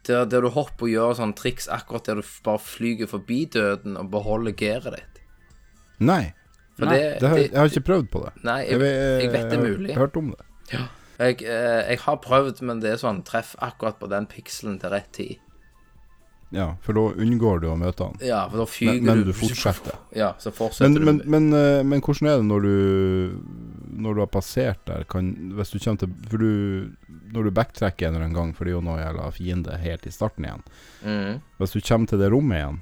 Speaker 3: Der, der du hopper og gjør sånn triks akkurat der du bare flyger forbi døden og beholder gearet ditt.
Speaker 2: Nei,
Speaker 1: Nei,
Speaker 3: det,
Speaker 2: det har, jeg har ikke prøvd på det.
Speaker 3: Nei, jeg, jeg vet det er mulig.
Speaker 2: Jeg har hørt om det.
Speaker 3: Jeg, eh, jeg har prøvd, men det er sånn treff akkurat på den pikselen til rett tid.
Speaker 2: Ja, for da unngår du å møte han.
Speaker 3: Ja, for da fyker
Speaker 2: Men, men
Speaker 3: du
Speaker 2: du fortsetter.
Speaker 3: Ja, så fortsetter
Speaker 2: Men, men,
Speaker 3: du.
Speaker 2: men, eh, men hvordan er det når du Når du har passert der kan, Hvis du kommer til For du Når du backtracker en eller annen gang For det er jo noe jævla fiende helt i starten igjen
Speaker 3: Mm.
Speaker 2: Hvis du kommer til det rommet igjen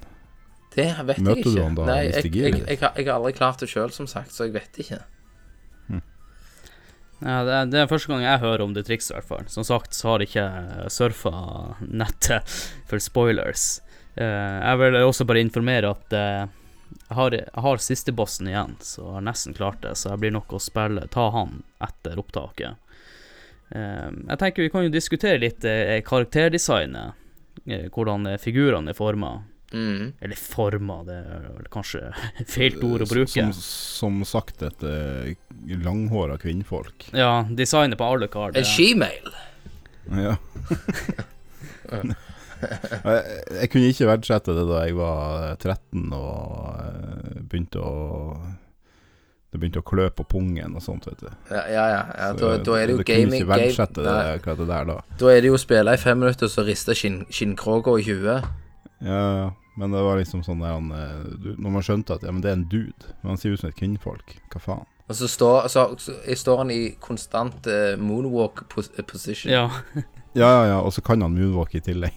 Speaker 3: Det vet
Speaker 2: Møter
Speaker 3: jeg
Speaker 2: du han da,
Speaker 3: Nei, jeg, jeg, jeg, jeg har aldri klart det sjøl, som sagt, så jeg vet ikke.
Speaker 1: Det, det er første gang jeg hører om det trikset, i hvert fall. Som sagt så har jeg ikke surfa nettet for spoilers. Eh, jeg vil også bare informere at eh, jeg har, har siste bossen igjen, så jeg har nesten klart det. Så jeg blir nok å spille, ta han etter opptaket. Eh, jeg tenker vi kan jo diskutere litt karakterdesignet. hvordan figurene er forma.
Speaker 3: Mm.
Speaker 1: Eller forma, det er vel kanskje feil ord å bruke.
Speaker 2: Som, som sagt et uh, langhåra kvinnfolk.
Speaker 1: Ja, designet på alle kar.
Speaker 3: En shemale.
Speaker 2: Ja. jeg, jeg kunne ikke verdsette det da jeg var 13 og eh, begynte å Det begynte å klø på pungen og sånt, vet du.
Speaker 3: Ja, ja. ja. ja da, da er det jo gaming
Speaker 2: ikke verdsette
Speaker 3: game,
Speaker 2: det, det der da.
Speaker 3: Da er det jo å spille i fem minutter, så rister skinn, skinnkråka i huet.
Speaker 2: Ja, ja. Men det var liksom sånn der han eh, Når man skjønte at ja, men det er en dude, men han ser ut som et kvinnfolk, hva faen?
Speaker 3: Og så står, så, så står han i konstant uh, moonwalk pos position.
Speaker 1: Ja.
Speaker 2: Ja, ja, ja, og så kan han moonwalk i tillegg.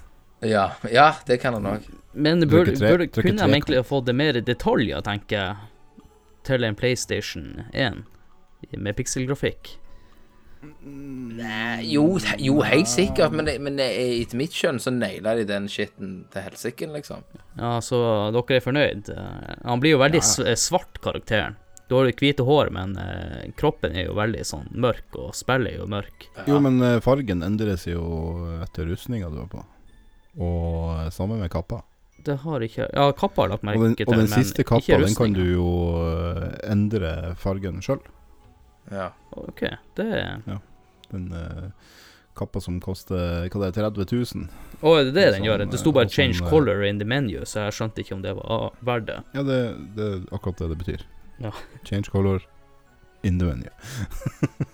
Speaker 3: ja, ja, det kan han òg.
Speaker 1: Men
Speaker 2: bør,
Speaker 1: burde, kunne de egentlig ha fått mer detaljer, tenker jeg, til en PlayStation 1 med pikselgrafikk?
Speaker 3: Jo, jo, helt sikkert, men, det- men er- etter mitt skjønn så naila de den skitten til helsike, liksom.
Speaker 1: Ja, så dere er fornøyd? Eh, Han blir jo veldig s- eh, svart, karakteren. Du har jo hvite hår, men eh, kroppen er jo veldig sånn mørk, og spillet er jo mørk.
Speaker 2: Jo, men eh, fargen endres jo etter rustninga du har på. Og sammen med kappa.
Speaker 1: Det har ikke Ja, kappa har lagt merke til, men ikke rustninga.
Speaker 2: og den siste kappa, den kan du jo eh, endre fargen sjøl.
Speaker 3: Ja.
Speaker 1: OK, det ja.
Speaker 2: Den uh, kappa som koster hva det er, 30 000.
Speaker 1: Å, er det det den
Speaker 2: Sånn,
Speaker 1: gjør? Det sto
Speaker 2: eh,
Speaker 1: bare 'change
Speaker 2: sånn, eh,
Speaker 1: color in the menu', så jeg skjønte ikke om det var ah, verdt det.
Speaker 2: Ja, det, det er akkurat det det betyr.
Speaker 1: Ja.
Speaker 2: Change color in the menu.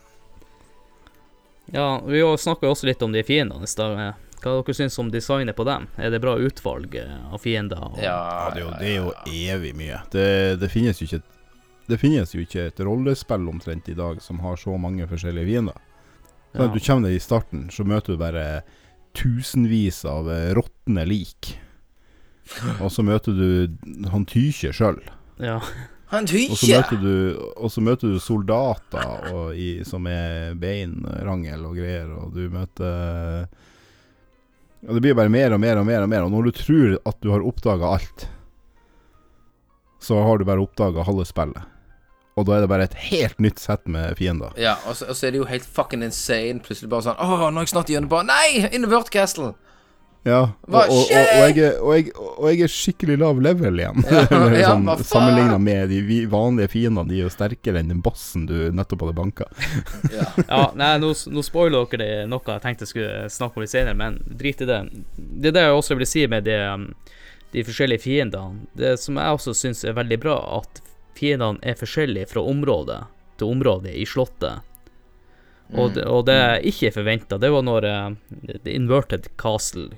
Speaker 1: Ja, vi snakka jo også litt om de fiendene i stad. eh, Hva dere syns om designet på dem? Er det bra utvalg eh, av fiender? og-
Speaker 3: Ja,
Speaker 2: Ja, det er jo, det er jo evig mye. Det, det finnes jo ikke et det finnes jo ikke et rollespill omtrent i dag som har så mange forskjellige fiender. Sånn
Speaker 1: Ja.
Speaker 2: Du kommer deg i starten, så møter du bare tusenvis av eh, råtne lik. Og så møter du han Tykje sjøl.
Speaker 1: ja.
Speaker 3: Han
Speaker 2: Og
Speaker 3: tykker!
Speaker 2: og så møter du soldater og i, som er beinrangel og greier, og du møter og Det blir bare mer og mer og mer, og mer Og når du tror at du har oppdaga alt, så har du bare oppdaga halve spillet. Og da er det bare et helt nytt sett med fiender.
Speaker 3: Ja, og så, og så er det jo helt fucking insane. Plutselig bare sånn Å, nå er jeg snart gjennom bare Nei! Invert Castle!
Speaker 2: Ja, og,
Speaker 3: Hva
Speaker 2: og, og, og, jeg er, og, jeg, og jeg er skikkelig lav level igjen.
Speaker 3: Ja, ja,
Speaker 2: sånn. Sammenligna med de vanlige fiendene. De er jo sterkere enn den bossen du nettopp hadde banka.
Speaker 3: Ja.
Speaker 1: ja nei, nå, nå spoiler dere det noe jeg tenkte jeg skulle snakke om litt senere, men drit i det. Det er det jeg også vil si med det, um, de forskjellige fiendene. Det som jeg også syns er veldig bra, at fiendene er forskjellige fra område til område i slottet. Og, det, og det jeg ikke forventa, det var når uh, The Inverted Castle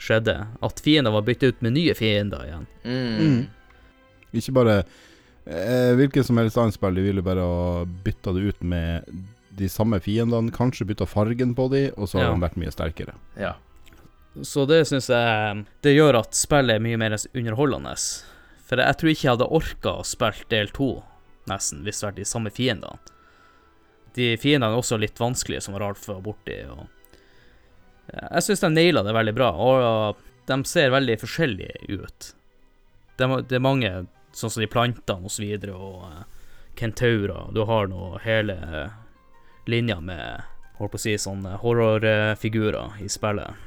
Speaker 1: skjedde. At fiender var byttet ut med nye fiender igjen.
Speaker 3: Mm.
Speaker 2: Ikke bare eh, Hvilket som helst annet spill, de ville bare ha bytta det ut med de samme fiendene. Kanskje bytta fargen på de, og så har
Speaker 1: Ja.
Speaker 2: de vært mye sterkere.
Speaker 3: ja.
Speaker 1: Så det syns jeg Det gjør at spillet er mye mer underholdende. For jeg tror ikke jeg hadde orka å spille del to, nesten, hvis det hadde vært de samme fiendene. De fiendene er også litt vanskelige, som Ralf var borti. Og jeg syns de naila det veldig bra, og de ser veldig forskjellige ut. Det er, ma- mange, sånn som de plantene og så videre, og uh, kentaurer. Du har nå hele linja med holdt på å si sånne horrorfigurer i spillet.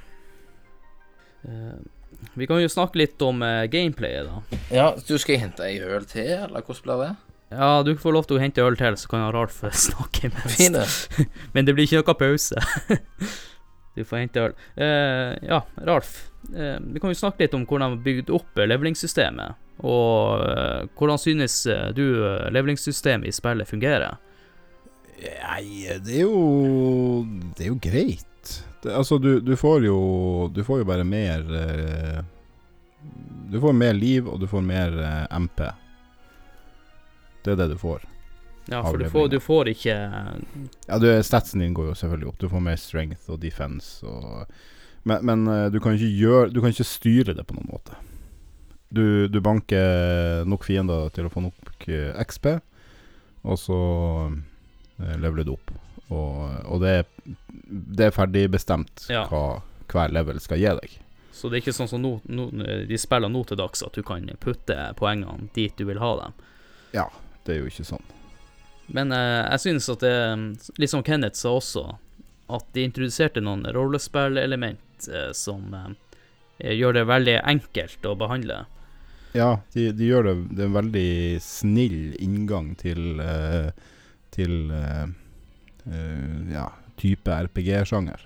Speaker 1: Eh, vi kan jo snakke litt om uh, gameplayet, da.
Speaker 3: ja. Du skal hente ei øl til, eller hvordan blir det?
Speaker 1: Ja, du får lov til å hente øl til, så kan Ralf snakke mest.
Speaker 3: Fine.
Speaker 1: Men det blir ikke noe pause. du får hente øl. Eh, ja, Ralf. Eh, vi kan jo snakke litt om hvordan de har bygd opp eh, levelingssystemet. Og eh, hvordan synes eh, du eh, levelingssystemet i spillet fungerer?
Speaker 2: Nei, det er jo Det er jo greit. Det, altså, du, du får jo Du får jo bare mer eh, Du får mer liv, og du får mer eh, MP. Det er det du får.
Speaker 1: Ja, for du får, du får ikke
Speaker 2: Ja, du, statsen din går jo selvfølgelig opp. Du får mer strength og defense og Men, men eh, du kan ikke gjøre Du kan ikke styre det på noen måte. Du, du banker nok fiender til å få nok XP, og så leveler du opp. Og, og det, er, det er ferdig bestemt
Speaker 1: Ja.
Speaker 2: hva hver level skal gi deg.
Speaker 1: Så det er ikke sånn som nå, nå, de spiller nå til dags, at du kan putte poengene dit du vil ha dem.
Speaker 2: Ja, det er jo ikke sånn.
Speaker 1: Men eh, jeg synes at det, litt som Kenneth sa også, at de introduserte noen rollespillelement eh, som eh, gjør det veldig enkelt å behandle.
Speaker 2: Ja, de, de gjør det Det er en veldig snill inngang til eh, Til eh, ja, type RPG-sjanger.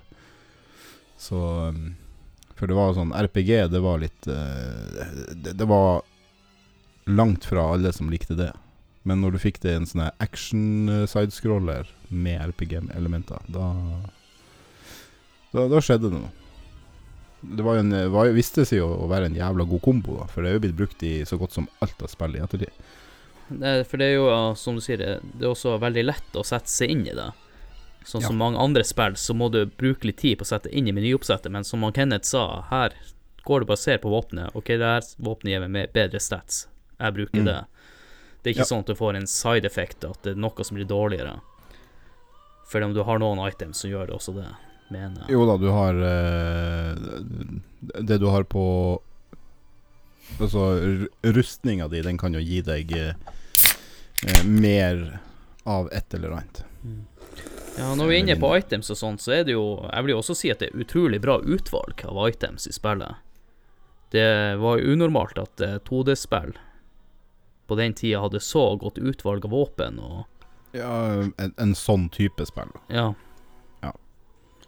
Speaker 2: Så um, For det var sånn RPG, det var litt eh, det, det var langt fra alle som likte det. Men når du fikk det i en sånn action-sidescroller med RPG-elementer, da, da Da skjedde det noe. Det var jo en, var, viste seg jo å være en jævla god kombo, da, for det er jo blitt brukt i så godt som alt av spill i ettertid.
Speaker 1: Det, for det er jo, som du sier, det er også veldig lett å sette seg inn i det. Sånn
Speaker 2: Ja.
Speaker 1: som mange andre spill, så må du bruke litt tid på å sette inn i menyoppsettet, men som Kenneth sa, her går og ser på våpenet. OK, det her våpenet gir meg bedre stats. Jeg bruker
Speaker 2: Mm.
Speaker 1: det. Det er ikke
Speaker 2: Ja.
Speaker 1: sånn at du får en side effect, at det er noe som blir dårligere. For om du har noen items som gjør det også det, mener jeg.
Speaker 2: Jo da, du har eh, Det du har på Altså, rustninga di, den kan jo gi deg eh, eh, mer av et eller annet.
Speaker 1: Ja, når vi er inne på items og sånt, så er det jo Jeg vil jo også si at det er utrolig bra utvalg av items i spillet. Det var jo unormalt at eh, 2D-spill på den tida hadde så godt utvalg av våpen og
Speaker 2: Ja, en, en sånn type spill,
Speaker 1: Ja.
Speaker 2: ja.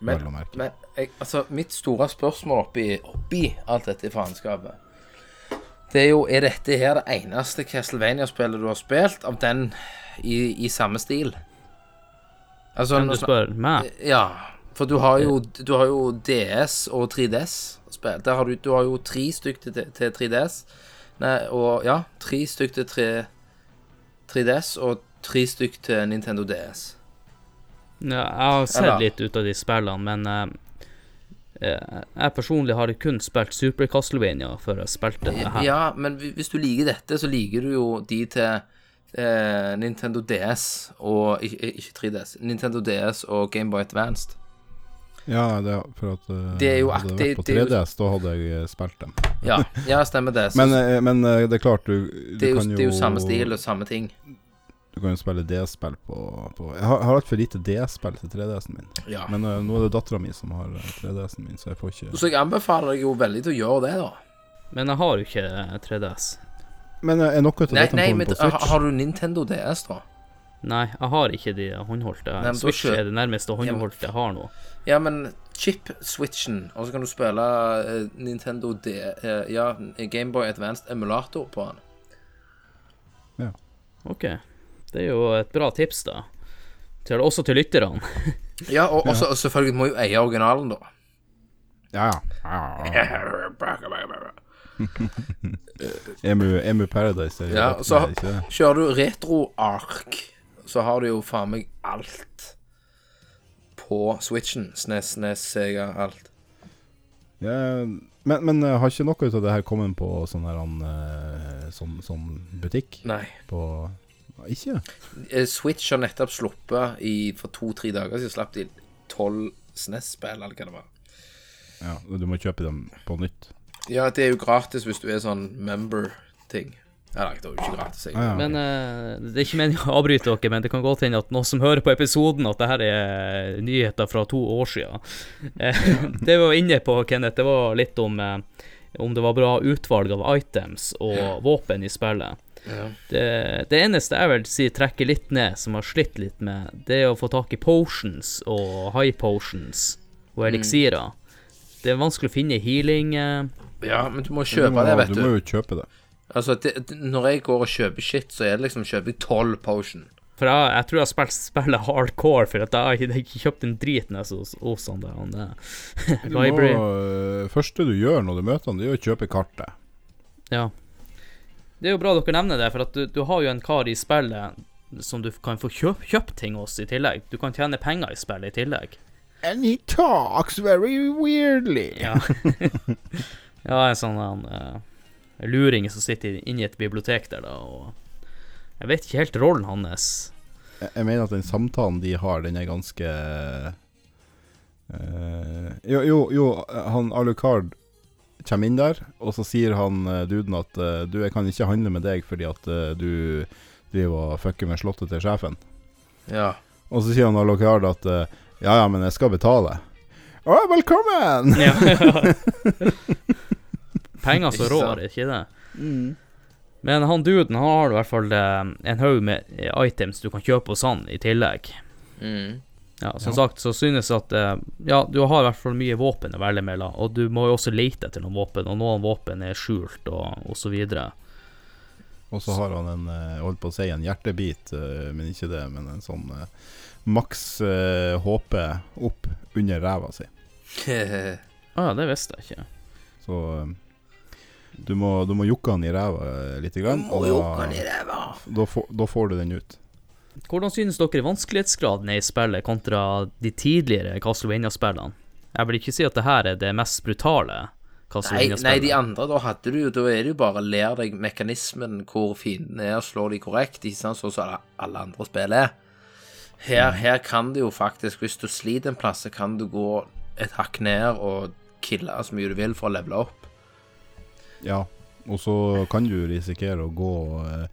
Speaker 3: Men, men jeg, altså, mitt store spørsmål oppi, oppi alt dette faenskapet Det er jo Er dette her det eneste Castlevania-spillet du har spilt av den i, i samme stil? Altså,
Speaker 1: Kan du spørre meg?
Speaker 3: Ja, for du har jo, du har jo DS og 3DS spill. Der har du, du har jo tre stykk til, til 3DS. Nei, og ja, tre stykk til 3, 3DS og tre stykk til Nintendo DS.
Speaker 1: Ja, jeg har sett
Speaker 3: Eller-
Speaker 1: litt ut av de spillene, men eh, jeg personlig har kun spilt Super Castlevania før jeg spilte det her.
Speaker 3: Ja, men hvis du liker dette, så liker du jo de til eh, Nintendo DS og ikke, ikke 3DS. Nintendo DS og Gameboy Advanced.
Speaker 2: Ja, det, for at eh,
Speaker 3: Det er jo
Speaker 2: hadde vært på
Speaker 3: det er jo-
Speaker 2: 3DS, da hadde jeg eh, spilt dem.
Speaker 3: Ja, ja stemmer det. Så
Speaker 2: Men, eh, men eh, det er klart, du, du
Speaker 3: det, er jo,
Speaker 2: kan jo
Speaker 3: det er jo samme stil og samme ting.
Speaker 2: Du kan jo spille DS-spill på, på Jeg har, altfor lite DS-spill til 3DS-en min.
Speaker 3: Ja.
Speaker 2: Men uh, nå er det dattera mi som har eh, 3DS-en min, så jeg får ikke
Speaker 3: Så jeg anbefaler deg jo veldig til å gjøre det, da.
Speaker 1: Men jeg har jo ikke eh, 3DS.
Speaker 2: Men eh, er noe av
Speaker 3: Nei,
Speaker 2: dette
Speaker 3: nei
Speaker 2: kommet
Speaker 3: men
Speaker 2: på Switch?
Speaker 3: har du Nintendo DS, da?
Speaker 1: Nei, jeg har ikke de håndholdte.
Speaker 3: Nei,
Speaker 1: Switch er det nærmeste håndholdte jeg har nå.
Speaker 3: Ja, men chip-switchen, og så kan du spille eh, Nintendo D... eh, ja, Gameboy Advanced emulator på den. Ja.
Speaker 1: OK. Det er jo et bra tips, da. Til, også til lytterne.
Speaker 3: Ja, og, også, selvfølgelig må jo eie originalen, da.
Speaker 2: Ja, ja. Emu, Emu Paradise er
Speaker 3: Ja, så-
Speaker 2: med.
Speaker 3: Kjører du retro-ark, så har du jo faen meg alt på Switchen. SNES, SNES, Sega, alt.
Speaker 2: Ja, men, men eh, har ikke noe av det her kommet på sånn her eh, sånn, sånn butikk?
Speaker 3: Nei.
Speaker 2: På Ikke?
Speaker 3: Eh, Switch har nettopp sluppet i, for to-tre dager siden slapp de tolv SNES-spill, eller hva det var.
Speaker 2: Ja, du må kjøpe dem på nytt.
Speaker 3: Ja, det er jo gratis hvis du er sånn member-ting. Eller, det er jo ikke gratis, egentlig.
Speaker 2: Ah, ja.
Speaker 1: Men uh, det er ikke meningen å avbryte dere, men det kan godt hende at noen som hører på episoden, at det her er nyheter fra to år siden. Eh, det vi var inne på, Kenneth, det var litt om eh, om det var bra utvalg av items og våpen i spillet.
Speaker 3: Ja.
Speaker 1: Det, det eneste jeg vil si trekker litt ned, som har slitt litt med, det er å få tak i potions og high potions og eliksirer. Det er vanskelig å finne healing
Speaker 3: ja, men du må
Speaker 2: Du
Speaker 3: kjøpe
Speaker 2: må,
Speaker 3: det, vet
Speaker 2: du
Speaker 3: du.
Speaker 2: må jo kjøpe det.
Speaker 3: Altså, det, det- når jeg går og kjøper shit, så er det liksom kjøper jeg tolv potion.
Speaker 1: For jeg, jeg tror jeg har spilt spillet hardcore, for at jeg har ikke, kjøpt en drit hos hos han der. Han,
Speaker 2: Du må,
Speaker 1: library.
Speaker 2: eh, første du gjør når du møter han, det er å kjøpe kartet.
Speaker 1: Ja. Det er jo bra dere nevner det, for at du, du har jo en kar i spillet som du kan få kjøpt, kjøp ting hos i tillegg. Du kan tjene penger i spillet i tillegg.
Speaker 2: And he talks very weirdly.
Speaker 1: Ja. ja, en sånn han, eh, luring som sitter inni et bibliotek der, da, og Jeg vet ikke helt rollen hans.
Speaker 2: Jeg, jeg mener at den samtalen de har, den er ganske uh, Jo, jo, jo han Alucard kommer inn der, og så sier han uh, duden at uh, du, jeg kan ikke handle med deg fordi at uh, du driver og fucker med slottet til sjefen.
Speaker 3: Ja.
Speaker 2: Og så sier han Alucard at ja, ja, men jeg skal betale. Å, velkommen!
Speaker 1: Ja. penger som rår, ikke det? Mm. Men han duden han har i hvert fall eh, en haug med eh, items du kan kjøpe hos han i tillegg.
Speaker 3: Mm.
Speaker 1: Ja, som
Speaker 2: Ja.
Speaker 1: sagt så synes jeg at eh, Ja, du har i hvert fall mye våpen å velge mellom, og du må jo også lete etter noen våpen, og noen våpen er skjult, og, og så videre.
Speaker 2: Og så har han en holdt på å si en hjertebit, men ikke det. Men en sånn maks HP opp under ræva si.
Speaker 1: Å ja, det visste jeg ikke.
Speaker 2: Så du må, du må jukke han i ræva litt lite grann, og da,
Speaker 3: ræva.
Speaker 2: da, får, da får du den ut.
Speaker 1: Hvordan synes dere vanskelighetsgraden er i spillet kontra de tidligere Castlevania-spillene? Jeg vil ikke si at det her er det mest brutale
Speaker 3: Nei, nei, de andre, da hadde du jo Da er det jo bare lær deg mekanismen hvor fienden er, og slår de korrekt, ikke sant, sånn som alle- alle andre spill er. Her, her kan du jo faktisk, hvis du sliter en plass, så kan du gå et hakk ned og kille så mye du vil for å levele opp.
Speaker 2: Ja, og så kan du risikere å gå eh,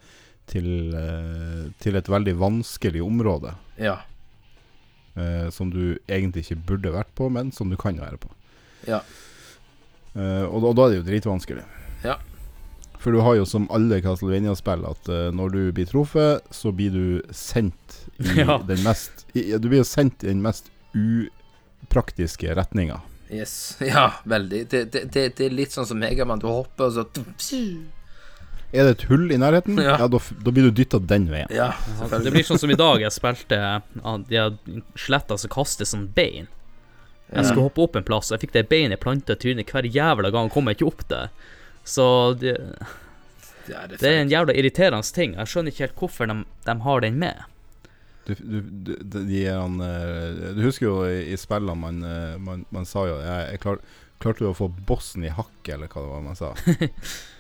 Speaker 2: til, eh, til et veldig vanskelig område.
Speaker 3: Ja.
Speaker 2: eh, som du egentlig ikke burde vært på, men som du kan være på.
Speaker 3: Ja.
Speaker 2: Eh, og, da, da er det jo dritvanskelig.
Speaker 3: Ja.
Speaker 2: For du har jo som alle Castlevania-spill at uh, når du blir truffet, så blir du sendt i
Speaker 1: Ja.
Speaker 2: den mest i, Du blir sendt i den mest upraktiske retninga.
Speaker 3: Yes. Ja, veldig. Det, det, det, det er litt sånn som Megaman. Du hopper, og så
Speaker 2: Er det et hull i nærheten,
Speaker 3: Ja.
Speaker 2: ja, da, da blir du dytta den veien.
Speaker 3: Ja,
Speaker 1: Det blir sånn som i dag jeg spilte De har skjeletta som kastes som bein. Jeg skulle hoppe opp en plass, og jeg fikk det beinet planta i trynet hver jævla gang, kom jeg ikke opp det. Så det,
Speaker 3: Ja, det,
Speaker 1: det er en jævla irriterende ting. Jeg skjønner ikke helt hvorfor de, de har den med.
Speaker 2: Du, du, du, de, de han, eh, du husker jo i, i spillene man, eh, man, man sa jo jeg, jeg klar, Klarte du å få bossen i hakket, eller hva det var man sa?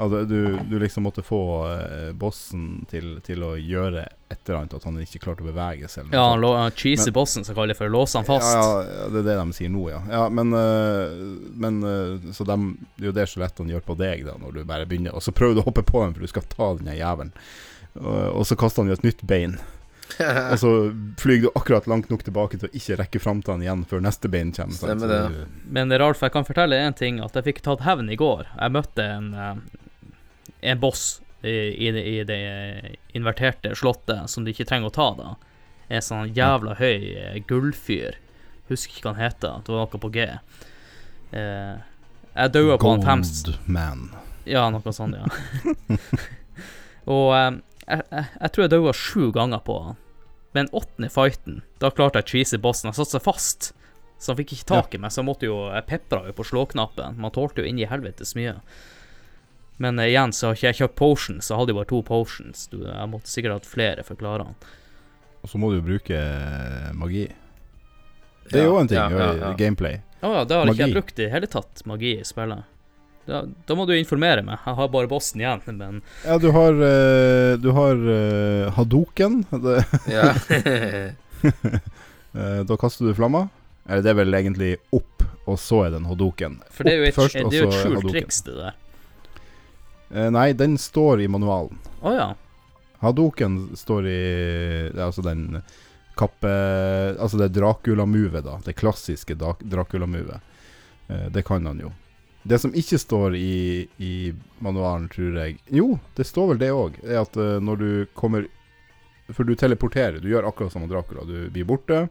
Speaker 2: Altså, du, du liksom måtte få eh, bossen til, til å gjøre et eller annet, at han ikke klarte å bevege seg.
Speaker 1: Ja, han lå- cheesy bossen, som kaller det for å låse han fast.
Speaker 2: Ja, ja, det er det de sier nå, ja. ja men uh, men uh, Så dem- det er jo det skjelettene gjør på deg, da, når du bare begynner. Og så prøver du å hoppe på dem, for du skal ta den jævelen. Og så kaster han jo et nytt bein. Og så flyr du akkurat langt nok tilbake til å ikke rekke fram til han igjen før neste bein kommer. sant?
Speaker 3: Stemmer det.
Speaker 1: Men det er rart, for jeg kan fortelle en ting, at jeg fikk tatt hevn i går. Jeg møtte en, eh, en boss i, i, det, i det inverterte slottet som du ikke trenger å ta, da. En sånn jævla høy eh, gullfyr. Husker ikke hva han heter. Det var noe på G. Eh, jeg daua på han Gold
Speaker 2: Man.
Speaker 1: Ja, noe sånt, ja. Og eh, jeg, jeg, jeg tror jeg daua sju ganger på han. Men åttende fighten, da klarte jeg cheesy bossen. Han satte seg fast. Så han fikk ikke tak i meg, så jeg måtte jo Jeg pepra jo på slåknappen. Man tålte jo inn i helvetes mye. Men uh, igjen så har ikke jeg kjøpt potions, så jeg hadde jo bare to potions. Du, jeg måtte sikkert hatt flere for å klare han.
Speaker 2: Og så må du jo bruke eh, magi. Det er jo en ting.
Speaker 3: Ja, ja, ja.
Speaker 2: Gameplay.
Speaker 1: Å ja, det har ikke jeg brukt i hele tatt, magi i spillet. Da, da må du informere meg. Jeg har bare bossen igjen, men
Speaker 2: Ja, du har uh, Du har uh, Hadoken.
Speaker 3: Ja.
Speaker 2: uh, da kaster du flamma. Eller det er vel egentlig opp, og så er den en Hadoken.
Speaker 1: For det er jo et,
Speaker 2: først,
Speaker 1: det er jo et skjult
Speaker 2: Hadoken.
Speaker 1: triks, det der.
Speaker 2: Eh, nei, den står i manualen.
Speaker 1: Å ja.
Speaker 2: Hadoken står i det er Altså den kappe Altså det Dracula-movet, da. Det klassiske Dracula-movet. Eh, det kan han jo. Det som ikke står i, i manualen, tror jeg Jo, det står vel det òg. Er at uh, når du kommer For du teleporterer. Du gjør akkurat som Dracula. Du blir borte,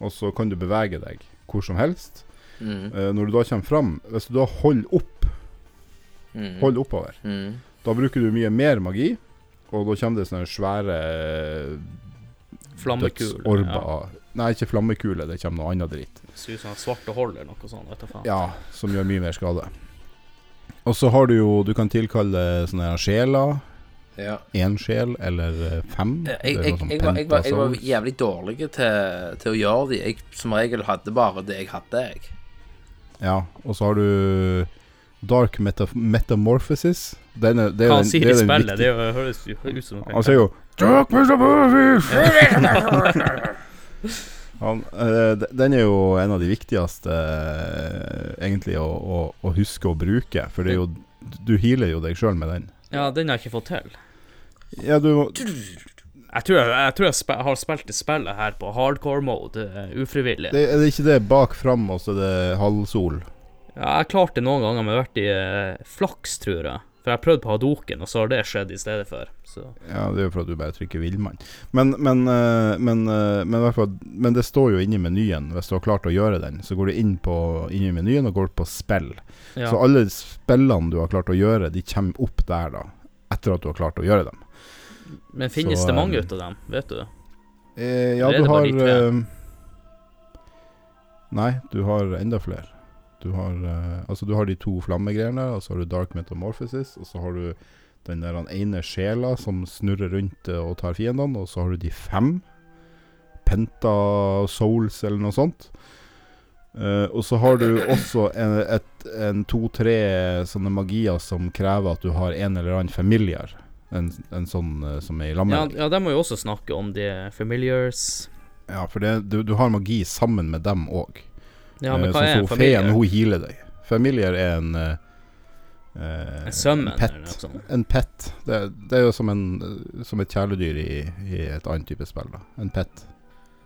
Speaker 2: og så kan du bevege deg hvor som helst.
Speaker 3: Mm.
Speaker 2: Uh, når du da kommer fram Hvis du da holder opp,
Speaker 3: Mm.
Speaker 2: holder oppover,
Speaker 3: Mm.
Speaker 2: da bruker du mye mer magi, og da kommer det sånne svære Flammekuler.
Speaker 1: Flammekule.
Speaker 2: dødsorber. Nei, ikke flammekule, det kommer noe annet dritt.
Speaker 1: Ser ut som svarte hold eller noe sånt. Vet du faen.
Speaker 2: Ja, som gjør mye mer skade. Og så har du jo Du kan tilkalle sånne sjeler.
Speaker 3: Ja.
Speaker 2: Én sjel eller eh, fem.
Speaker 3: Jeg, jeg, jeg, var, jeg, var, jeg var jævlig dårlig til, til å gjøre de. Jeg som regel hadde bare det jeg hadde, jeg.
Speaker 2: Ja, og så har du Dark meta Metamorphosis. Den er, det er
Speaker 1: Hva han sier
Speaker 2: det
Speaker 1: i
Speaker 2: den
Speaker 1: spillet, det er høres ut som
Speaker 2: Han sier jo Dark Metamorphosis! Han, eh, den er jo en av de viktigste eh, egentlig å, å, å huske å bruke, for det jo Du healer jo deg sjøl med den.
Speaker 1: Ja, den har jeg ikke fått til.
Speaker 2: Ja, du må
Speaker 1: Jeg tror jeg, jeg, tror jeg har spilt det spillet her på hardcore mode, eh, ufrivillig.
Speaker 2: det, Er det ikke det bak fram, og så er det halvsol?
Speaker 1: Ja, jeg klarte det noen ganger, men jeg har vært i flaks, tror jeg. For jeg har prøvd på Hadoken, og så har det skjedd i stedet for. Så
Speaker 2: Ja, det er jo for at du bare trykker villmann. Men, men, eh, men, eh, men, det står jo inni menyen, hvis du har klart å gjøre den. Så går du inn, på, inn i menyen og går på spill.
Speaker 1: ja.
Speaker 2: Så alle spillene du har klart å gjøre, de kommer opp der, da. Etter at du har klart å gjøre dem.
Speaker 1: Men finnes
Speaker 2: så,
Speaker 1: det mange
Speaker 2: eh,
Speaker 1: ut av dem? Vet du?
Speaker 2: Eh, ja, du har Nei, du har enda flere. Du har, eh, altså du har de to flammegreiene, og så har du Dark Metamorphosis, og så har du den der ene sjela som snurrer rundt eh, og tar fiendene, og så har du de fem. Penta Souls eller noe sånt. Uh, og så har du også en, et, en to-tre sånne magier som krever at du har en eller annen familiar. En, en sånn uh, som er i lammet.
Speaker 1: Ja, ja, de må jo også snakke om de familiars.
Speaker 2: Ja, for det, du, du har magi sammen med dem òg.
Speaker 1: Ja, men hva
Speaker 2: sånn
Speaker 1: er en
Speaker 2: Feen, hun healer deg. Familier er en eh, eh,
Speaker 1: En sømmen,
Speaker 2: en pet.
Speaker 1: eller noe sånt?
Speaker 2: En pet. Det, det er jo som, en, som et kjæledyr i, i et annet type spill. da En pet.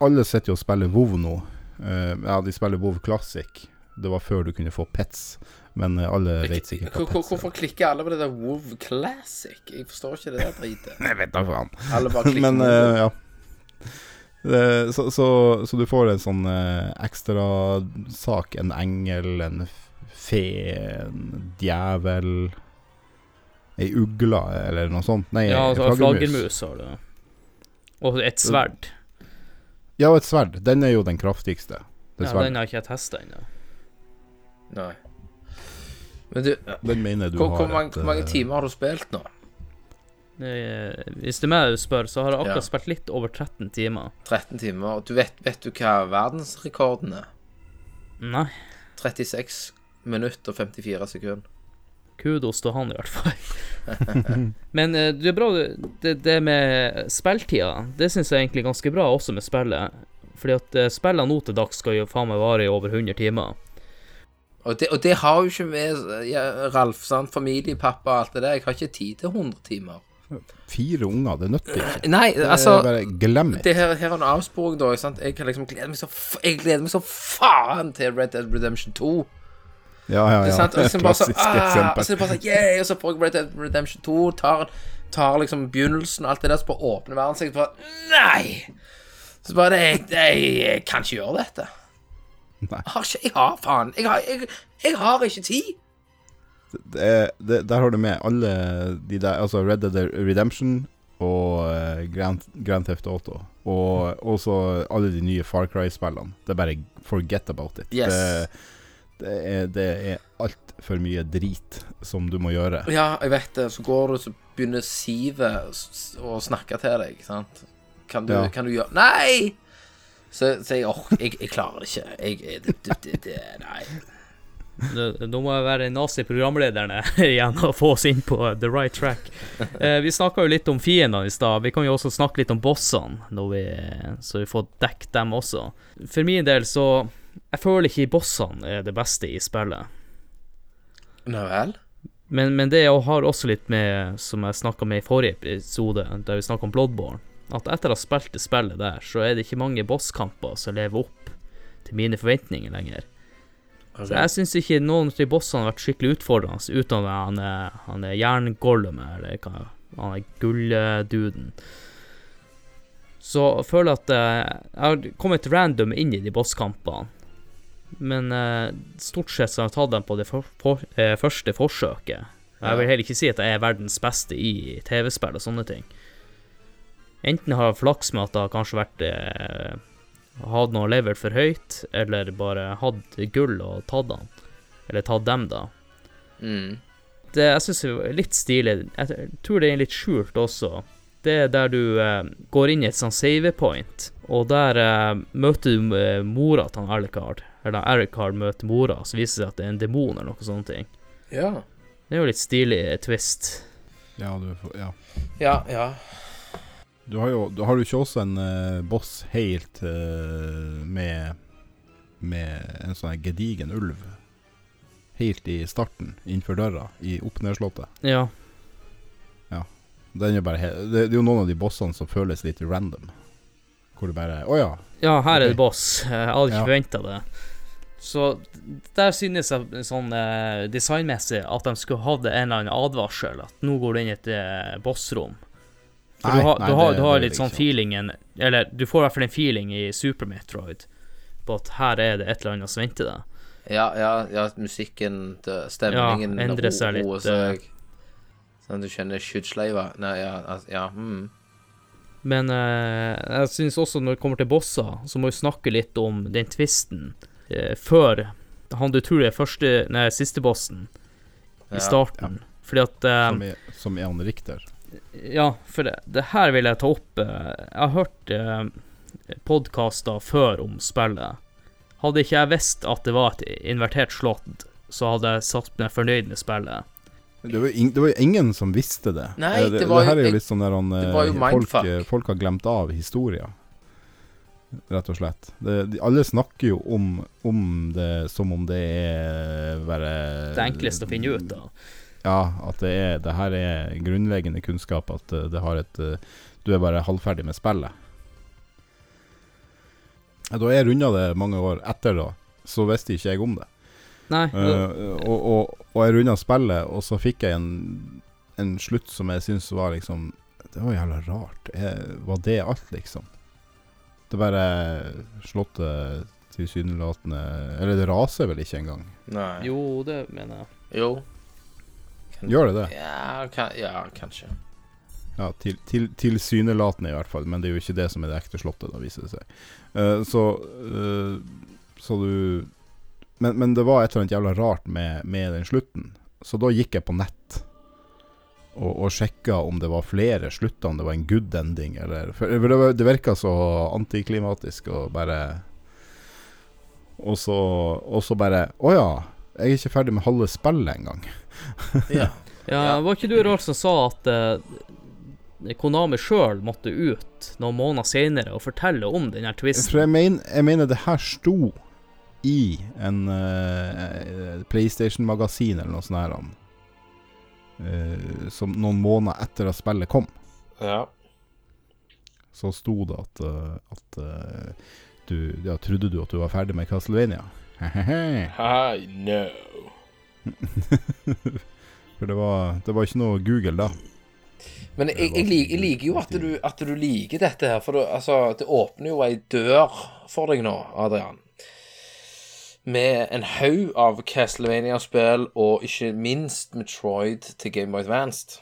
Speaker 2: Alle sitter jo og spiller WoW nå. Uh, ja, de spiller WoW Classic. Det var før du kunne få pets, men eh, alle vet sikkert hva pets er.
Speaker 3: Hvorfor klikker alle på det der WoW Classic? Jeg forstår ikke det der dritet.
Speaker 2: Jeg vet da faen.
Speaker 3: Alle bare klikker
Speaker 2: Men eh, ja. Det, så, så, så du får en sånn eh, ekstra sak. En engel, en fe, en djevel Ei ugle, eller noe sånt. Nei,
Speaker 1: Ja, altså,
Speaker 2: flaggermus.
Speaker 1: flaggermus har du. Og et sverd.
Speaker 2: Ja, og et sverd. Den er jo den kraftigste. Det
Speaker 1: Ja, den har ikke jeg testa ennå.
Speaker 3: Nei. Men du,
Speaker 2: Den, mener du
Speaker 3: hvor, hvor, mange,
Speaker 2: et,
Speaker 3: hvor mange
Speaker 2: eh,
Speaker 3: timer har du spilt nå?
Speaker 1: Eh, Hvis er meg spør, så har jeg akkurat
Speaker 3: Ja.
Speaker 1: spilt litt over 13 timer.
Speaker 3: 13 timer. Og Du vet, vet du hva verdensrekorden er?
Speaker 1: Nei.
Speaker 3: 36 minutter og 54 sekunder.
Speaker 1: Kudos til han, i hvert fall. Men eh, det er bra Det, det med spilltida, det syns jeg egentlig er ganske bra også med spillet. Fordi at eh, spillene nå til dags skal jo faen meg vare i over 100 timer.
Speaker 3: Og det, og det har jo ikke med Ralf, sant? familie, pappa og alt det der. Jeg har ikke tid til 100 timer.
Speaker 2: Fire unger, det nytter ikke.
Speaker 3: Nei,
Speaker 2: Det er
Speaker 3: altså
Speaker 2: bare glem det.
Speaker 3: det her, her er en avsporing, da. Jeg kan liksom så Jeg gleder meg så faen til Red Dead Redemption 2.
Speaker 2: Ja, ja,
Speaker 3: Det er
Speaker 2: ja.
Speaker 3: Og liksom bare så, ah, så er bare så, Yeah! Og så får jeg Red Dead Redemption 2, tar, tar liksom begynnelsen og alt det der, så bare åpner verden seg. Bare Nei! Så bare jeg, jeg, jeg kan ikke gjøre dette.
Speaker 2: Nei.
Speaker 3: Jeg har ikke Jeg har faen Jeg har, jeg, jeg har ikke tid.
Speaker 2: Det, det, der har du med alle de der Altså Red Dead Redemption og eh, Grand, Grand Theft Auto. Og også alle de nye Far Cry-spillene. Det er bare forget about it.
Speaker 3: Yes.
Speaker 2: Det, det er, det er altfor mye drit som du må gjøre.
Speaker 3: Ja, jeg vet det. Så går du, så begynner Sivet å snakke til deg, ikke sant. Kan du,
Speaker 2: Ja.
Speaker 3: kan du gjøre Nei! Så sier jeg åh, jeg, jeg klarer det ikke. Jeg, det, det, det, Nei.
Speaker 1: Nå må jeg være nazi-programlederne igjen og få oss inn på the right track. Eh, vi snakka jo litt om fiendene i stad. Vi kan jo også snakke litt om bossene, vi, så vi får dekket dem også. For min del så Jeg føler ikke bossene er det beste i spillet.
Speaker 3: Nå vel?
Speaker 1: Men, men det har også litt med, som jeg snakka med i forrige episode, der vi snakka om Bloodborne, at etter å ha spilt det spillet der, så er det ikke mange bosskamper som lever opp til mine forventninger lenger. Så jeg syns ikke noen av de bossene har vært skikkelig utfordrende, utenom han, han er jerngollumet, eller hva han er gullduden. Så jeg føler at eh, jeg har kommet random inn i de bosskampene. Men eh, stort sett så har jeg tatt dem på det for, for, eh, første forsøket. Jeg vil heller ikke si at jeg er verdens beste i TV-spill og sånne ting. Enten har jeg flaks med at det har kanskje vært Hatt noe level for høyt, eller bare hatt gull og tatt han. Eller tatt dem, da.
Speaker 3: Mm.
Speaker 1: Det jeg syns er litt stilig. Jeg tror det er litt skjult også. Det er der du eh, går inn i et sånn save point, og der eh, møter du eh, mora til han Alucard. Eller Alicard møter mora, så viser det seg at det er en demon eller noe sånt.
Speaker 3: Ja.
Speaker 1: Det er jo litt stilig twist.
Speaker 2: Ja, du, får- ja.
Speaker 3: Ja, ja.
Speaker 2: Du har jo du har jo ikke også en uh, boss helt uh, med Med en sånn gedigen ulv helt i starten, innenfor døra, i opp-ned-slottet.
Speaker 1: Ja.
Speaker 2: Den er bare he det, det er jo noen av de bossene som føles litt random. Hvor du bare Å ja.
Speaker 1: Ja, her er det boss. Jeg hadde ikke
Speaker 2: Ja.
Speaker 1: forventa det. Så der synes jeg sånn eh, designmessig at de skulle hatt en eller annen advarsel. At nå går du inn i et bossrom. For
Speaker 2: Nei,
Speaker 1: du har,
Speaker 2: nei,
Speaker 1: du har,
Speaker 2: det-
Speaker 1: du har litt sånn
Speaker 2: jeg
Speaker 1: feelingen Eller du får i hvert fall en feeling i Super Metroid på at her er det et eller annet som venter deg.
Speaker 3: Ja, ja, ja musikken, stemningen
Speaker 1: Ja, endrer seg litt,
Speaker 3: roer seg. Sånn at du kjenner skyddsløyva. Nei, ja, al- ja mm.
Speaker 1: Men eh, jeg synes også når det kommer til bosser, så må vi snakke litt om den tvisten eh, før han du tror er første, nei, siste bossen
Speaker 3: Ja,
Speaker 1: i starten. Fordi at eh,
Speaker 2: Som er, som er han Richter.
Speaker 1: Ja, for det, det her vil jeg ta opp. eh, Jeg har hørt eh, podkaster før om spillet. Hadde ikke jeg visst at det var et invertert slott, så hadde jeg satt meg fornøyd med spillet.
Speaker 2: Det var, ing, det var ingen som visste det.
Speaker 3: Nei,
Speaker 2: Eh,
Speaker 3: det var
Speaker 2: her er
Speaker 3: jo-
Speaker 2: litt sånn der han,
Speaker 3: det
Speaker 2: eh, folk, folk har glemt av historia. Rett og slett. Det, de, alle snakker jo om, om det som om det er bare
Speaker 1: Det enkleste å finne ut av.
Speaker 2: Ja, at det er Det her er grunnleggende kunnskap. At eh, det har et eh, Du er bare halvferdig med spillet. Da Da jeg runda det mange år etter, da, så visste ikke jeg om det.
Speaker 1: Nei,
Speaker 2: Uh, og, og, og jeg runda spillet, og så fikk jeg en, en slutt som jeg syns var liksom Det var jævla rart. Jeg, var det alt, liksom? Det bare Slottet tilsynelatende Eller det raser vel ikke engang?
Speaker 3: Nei.
Speaker 1: jo, det mener jeg.
Speaker 3: Jo.
Speaker 2: Gjør det det?
Speaker 3: Ja, kan, ja kanskje.
Speaker 2: Ja, til, til, tilsynelatende i hvert fall, men det er jo ikke det som er det ekte slottet, da viser det seg. Uh, så uh, Så du men, men det var et eller annet jævla rart med, med den slutten. Så da gikk jeg på nett og, og sjekka om det var flere slutter, om det var en good ending, eller For for det, det virka så antiklimatisk og bare Og så, og så bare Å ja, jeg er ikke ferdig med halve spillet engang.
Speaker 3: Ja.
Speaker 1: Ja,
Speaker 3: Ja.
Speaker 1: Var ikke du rar som sa at uh, Konami sjøl måtte ut noen måneder senere og fortelle om den her
Speaker 2: For jeg, men, jeg mener det her sto i en uh, PlayStation-magasin eller noe sånt her. Eh, som noen måneder etter at spillet kom,
Speaker 3: ja.
Speaker 2: så sto det at, at du Ja, trodde du at du var ferdig med Castlevania?
Speaker 3: I know.
Speaker 2: For det var, det var ikke noe Google da.
Speaker 3: Men jeg, jeg, jeg liker jo at du, at du liker dette her, for det, altså, det åpner jo ei dør for deg nå, Adrian. Med en haug av Castlevania-spill, og ikke minst Metroid til Game of Advanced.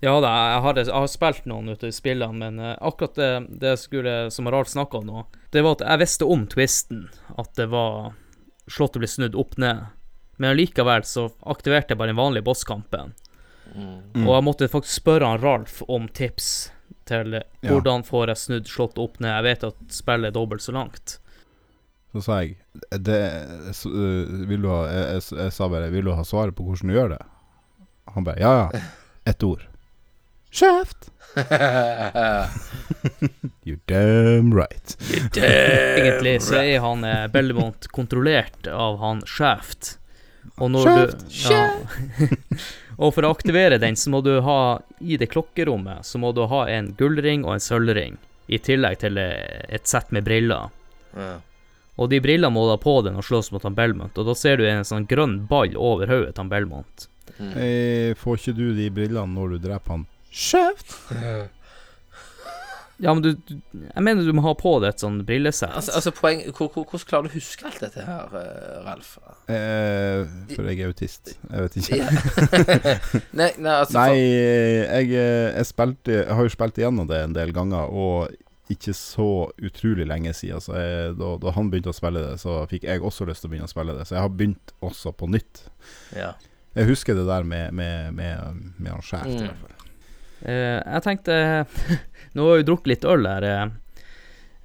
Speaker 1: Ja da, jeg har, jeg har spilt noen av spillene, men eh, akkurat det, det skulle, som Ralf snakka om nå, det var at jeg visste om twisten. At det var Slottet ble snudd opp ned. Men allikevel så aktiverte jeg bare den vanlige bosskampen.
Speaker 2: Mm.
Speaker 1: Og jeg måtte faktisk spørre han Ralf om tips til
Speaker 2: Ja.
Speaker 1: hvordan får jeg snudd Slottet opp ned. Jeg vet at spillet er dobbelt så langt.
Speaker 2: Så sa jeg det, så, øh, vil du ha, jeg, jeg, jeg sa bare Vil du ha svaret på hvordan du gjør det? Han bare Ja, ja. Ett ord. Kjeft! You're damn right.
Speaker 1: You're damn Egentlig så er han eh, Belmont kontrollert av han Shaft. Og når du ja. Og for å aktivere den, så må du ha I det klokkerommet så må du ha en gullring og en sølvring. I tillegg til eh, et sett med briller.
Speaker 3: Ja.
Speaker 1: Og de brillene må du ha på deg når du slåss mot han Belmont. Og da ser du en sånn grønn ball over hodet til han Belmont.
Speaker 2: Mm. får ikke du de brillene når du dreper han? Kjeft!
Speaker 1: Ja, men du, du Jeg mener du må ha på deg et sånn brillesett.
Speaker 3: Altså, altså poeng, hvor- hvor- Hvordan klarer du å huske alt dette her, eh, Ralf?
Speaker 2: Eh, for jeg er autist. Jeg vet ikke.
Speaker 3: Nei, nei, altså
Speaker 2: Nei, jeg, eh, jeg, spilte, jeg har jo spilt igjennom det en del ganger, og ikke så utrolig lenge siden. Så jeg, da, da han begynte å spille det, så fikk jeg også lyst til å begynne å spille det. Så jeg har begynt også på nytt.
Speaker 3: ja.
Speaker 2: Jeg husker det der med, med, med, med han i
Speaker 3: Mm.
Speaker 2: hvert fall.
Speaker 1: Eh, jeg tenkte Nå har vi drukket litt øl her. eh.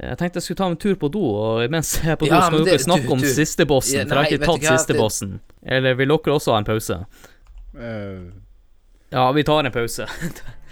Speaker 1: Jeg tenkte jeg skulle ta en tur på do, og mens jeg er på do,
Speaker 3: Ja,
Speaker 1: skal dere snakke om
Speaker 3: sistebossen.
Speaker 1: siste bossen.
Speaker 3: Ja,
Speaker 1: for jeg har ikke tatt sistebossen. Eller vil dere også ha en pause?
Speaker 2: Uh.
Speaker 1: Ja, vi tar en pause.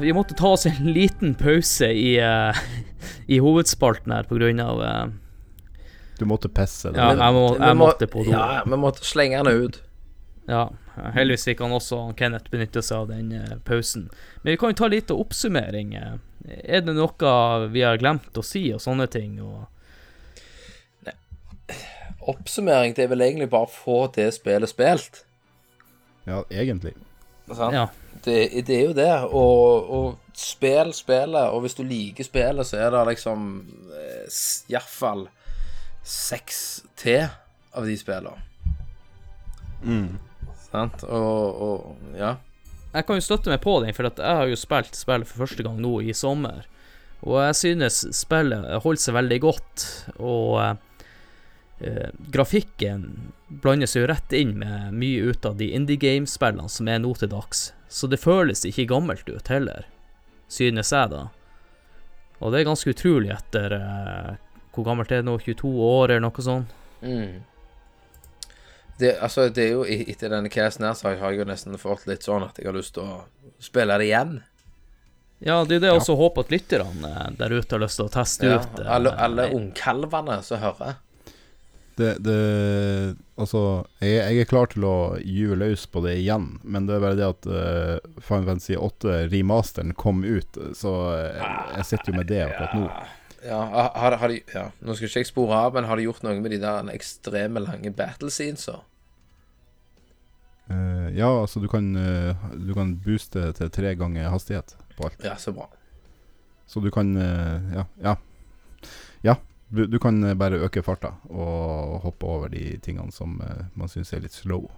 Speaker 1: Vi måtte ta oss en liten pause i, uh, i hovedspalten her på grunn av eh,
Speaker 2: Du måtte pisse. det.
Speaker 1: Ja, jeg, må, jeg
Speaker 3: må-
Speaker 1: måtte på do.
Speaker 3: Ja, vi måtte slenge den ut.
Speaker 1: Ja, heldigvis fikk han også han Kenneth benytte seg av den uh, pausen. Men vi kan jo ta litt oppsummering. Er det noe vi har glemt å si, og sånne ting? Og,
Speaker 3: Oppsummering, det er vel egentlig bare å få det spillet spilt.
Speaker 2: Ja, egentlig.
Speaker 3: Sant?
Speaker 1: ja.
Speaker 3: Det, det er jo det. Og, og spill spillet, og hvis du liker spillet, så er det liksom eh, iallfall seks til av de spillene. Sant? Og, og ja.
Speaker 1: Jeg kan jo støtte meg på den, for at jeg har jo spilt spillet for første gang nå i sommer. Og jeg synes spillet holder seg veldig godt, og eh, grafikken blander seg jo rett inn med mye ut av de indie game-spillene som er nå til dags. Så det føles ikke gammelt ut heller, synes jeg da. Og det er ganske utrolig etter eh, Hvor gammelt er det nå? 22 år, eller noe sånt?
Speaker 3: Mm. Det, altså, det er jo Etter denne casen her, så har jeg jo nesten fått litt sånn at jeg har lyst til å spille det igjen.
Speaker 1: Ja, det er det jeg også håper at lytterne eh, der ute har lyst til å teste
Speaker 3: Ja,
Speaker 1: ut. eh,
Speaker 3: alle alle ungkalvene som hører.
Speaker 2: Det, det Altså, jeg, jeg er klar til å gyve løs på det igjen, men det er bare det at uh, Final Fantasy 8 remasteren kom ut, så jeg, jeg sitter jo med det akkurat nå.
Speaker 3: Ja, har, har de, ja, Nå skal ikke jeg spore av, men har de gjort noe med de der ekstreme lange battle scenesa?
Speaker 2: Uh, ja, altså du kan, uh, du kan booste til tre ganger hastighet på alt.
Speaker 3: Ja, så bra.
Speaker 2: Så du kan uh, Ja. Ja. ja du, du kan eh, bare øke farta og hoppe over de tingene som eh, man syns er litt slow.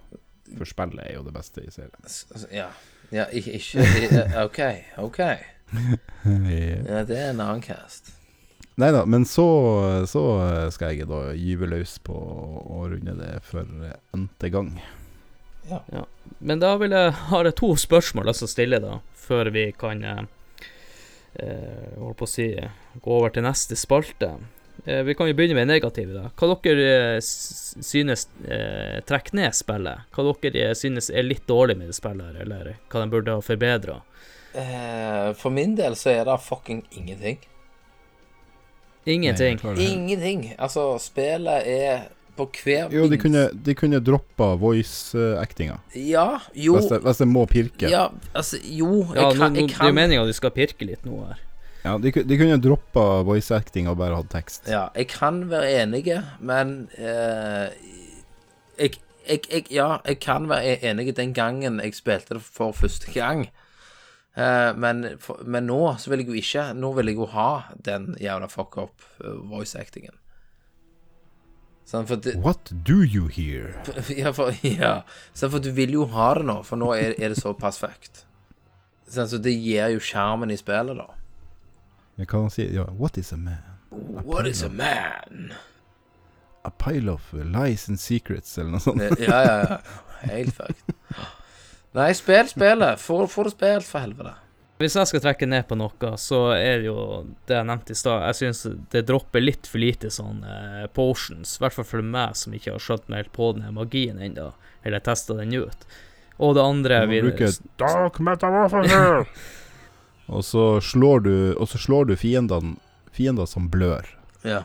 Speaker 2: For spillet er jo det beste i serien.
Speaker 3: Ja, ja ikke, ikke eh, OK, OK.
Speaker 2: Eh,
Speaker 3: Ja, det er en annen cast.
Speaker 2: Nei da, men så, så skal jeg da gyve løs på å runde det for n-te gang.
Speaker 1: Men da vil jeg, har jeg to spørsmål jeg skal stille, da, før vi kan eh, eh, holdt på å si gå over til neste spalte. Eh, vi kan jo begynne med negative, da. Hva dere eh, synes eh, trekker ned spillet? Hva dere eh, synes er litt dårlig med det spillet, eller hva de burde ha forbedra?
Speaker 3: Eh, for min del så er det fucking ingenting.
Speaker 1: Ingenting.
Speaker 2: Nei, jeg.
Speaker 3: Ingenting. Altså, spillet er på hver
Speaker 2: Jo, de
Speaker 3: minst-
Speaker 2: kunne, de kunne droppa voice-actinga.
Speaker 3: Ja, jo
Speaker 2: Hvis, det- må pirke.
Speaker 3: Ja, altså, jo Jeg
Speaker 1: Ja,
Speaker 3: kan,
Speaker 1: nå,
Speaker 3: kan...
Speaker 1: det er jo meninga du skal pirke litt nå her.
Speaker 2: Ja, de, de kunne droppa voice-acting og bare hatt tekst.
Speaker 3: Ja, jeg kan være enige, men eh, jeg, jeg, jeg, Ja, jeg kan være e- enig den gangen jeg spilte det for første gang. Eh, men, for, men nå så vil jeg jo ikke Nå vil jeg jo ha den jævla fuck up eh, voice-actingen. Sånn, det,
Speaker 2: What do you hear?
Speaker 3: ja, for, ja. Sånn, for du vil jo ha det nå, for nå er, er det såpass fucked. Sånn, så det gir jo sjarmen i spillet, da.
Speaker 2: Jeg kan si ja, What is a man?
Speaker 3: What is a man?
Speaker 2: A pile of lies and secrets, eller noe sånt.
Speaker 3: Eh, Ja, ja, ja. Helt fucked. Nei, spill spillet. Få få det spilt, for helvete.
Speaker 1: Hvis jeg skal trekke ned på noe, så er det jo det jeg nevnte i stad. Jeg syns det dropper litt for lite sånn eh, potions. I hvert fall for meg som ikke har skjønt meg helt på den magien ennå, eller testa den ut. Og det andre
Speaker 2: Du må
Speaker 1: vi,
Speaker 2: bruke Dark metamorphosis! og så slår du, og så slår du fiendene, fiender som blør
Speaker 3: Ja,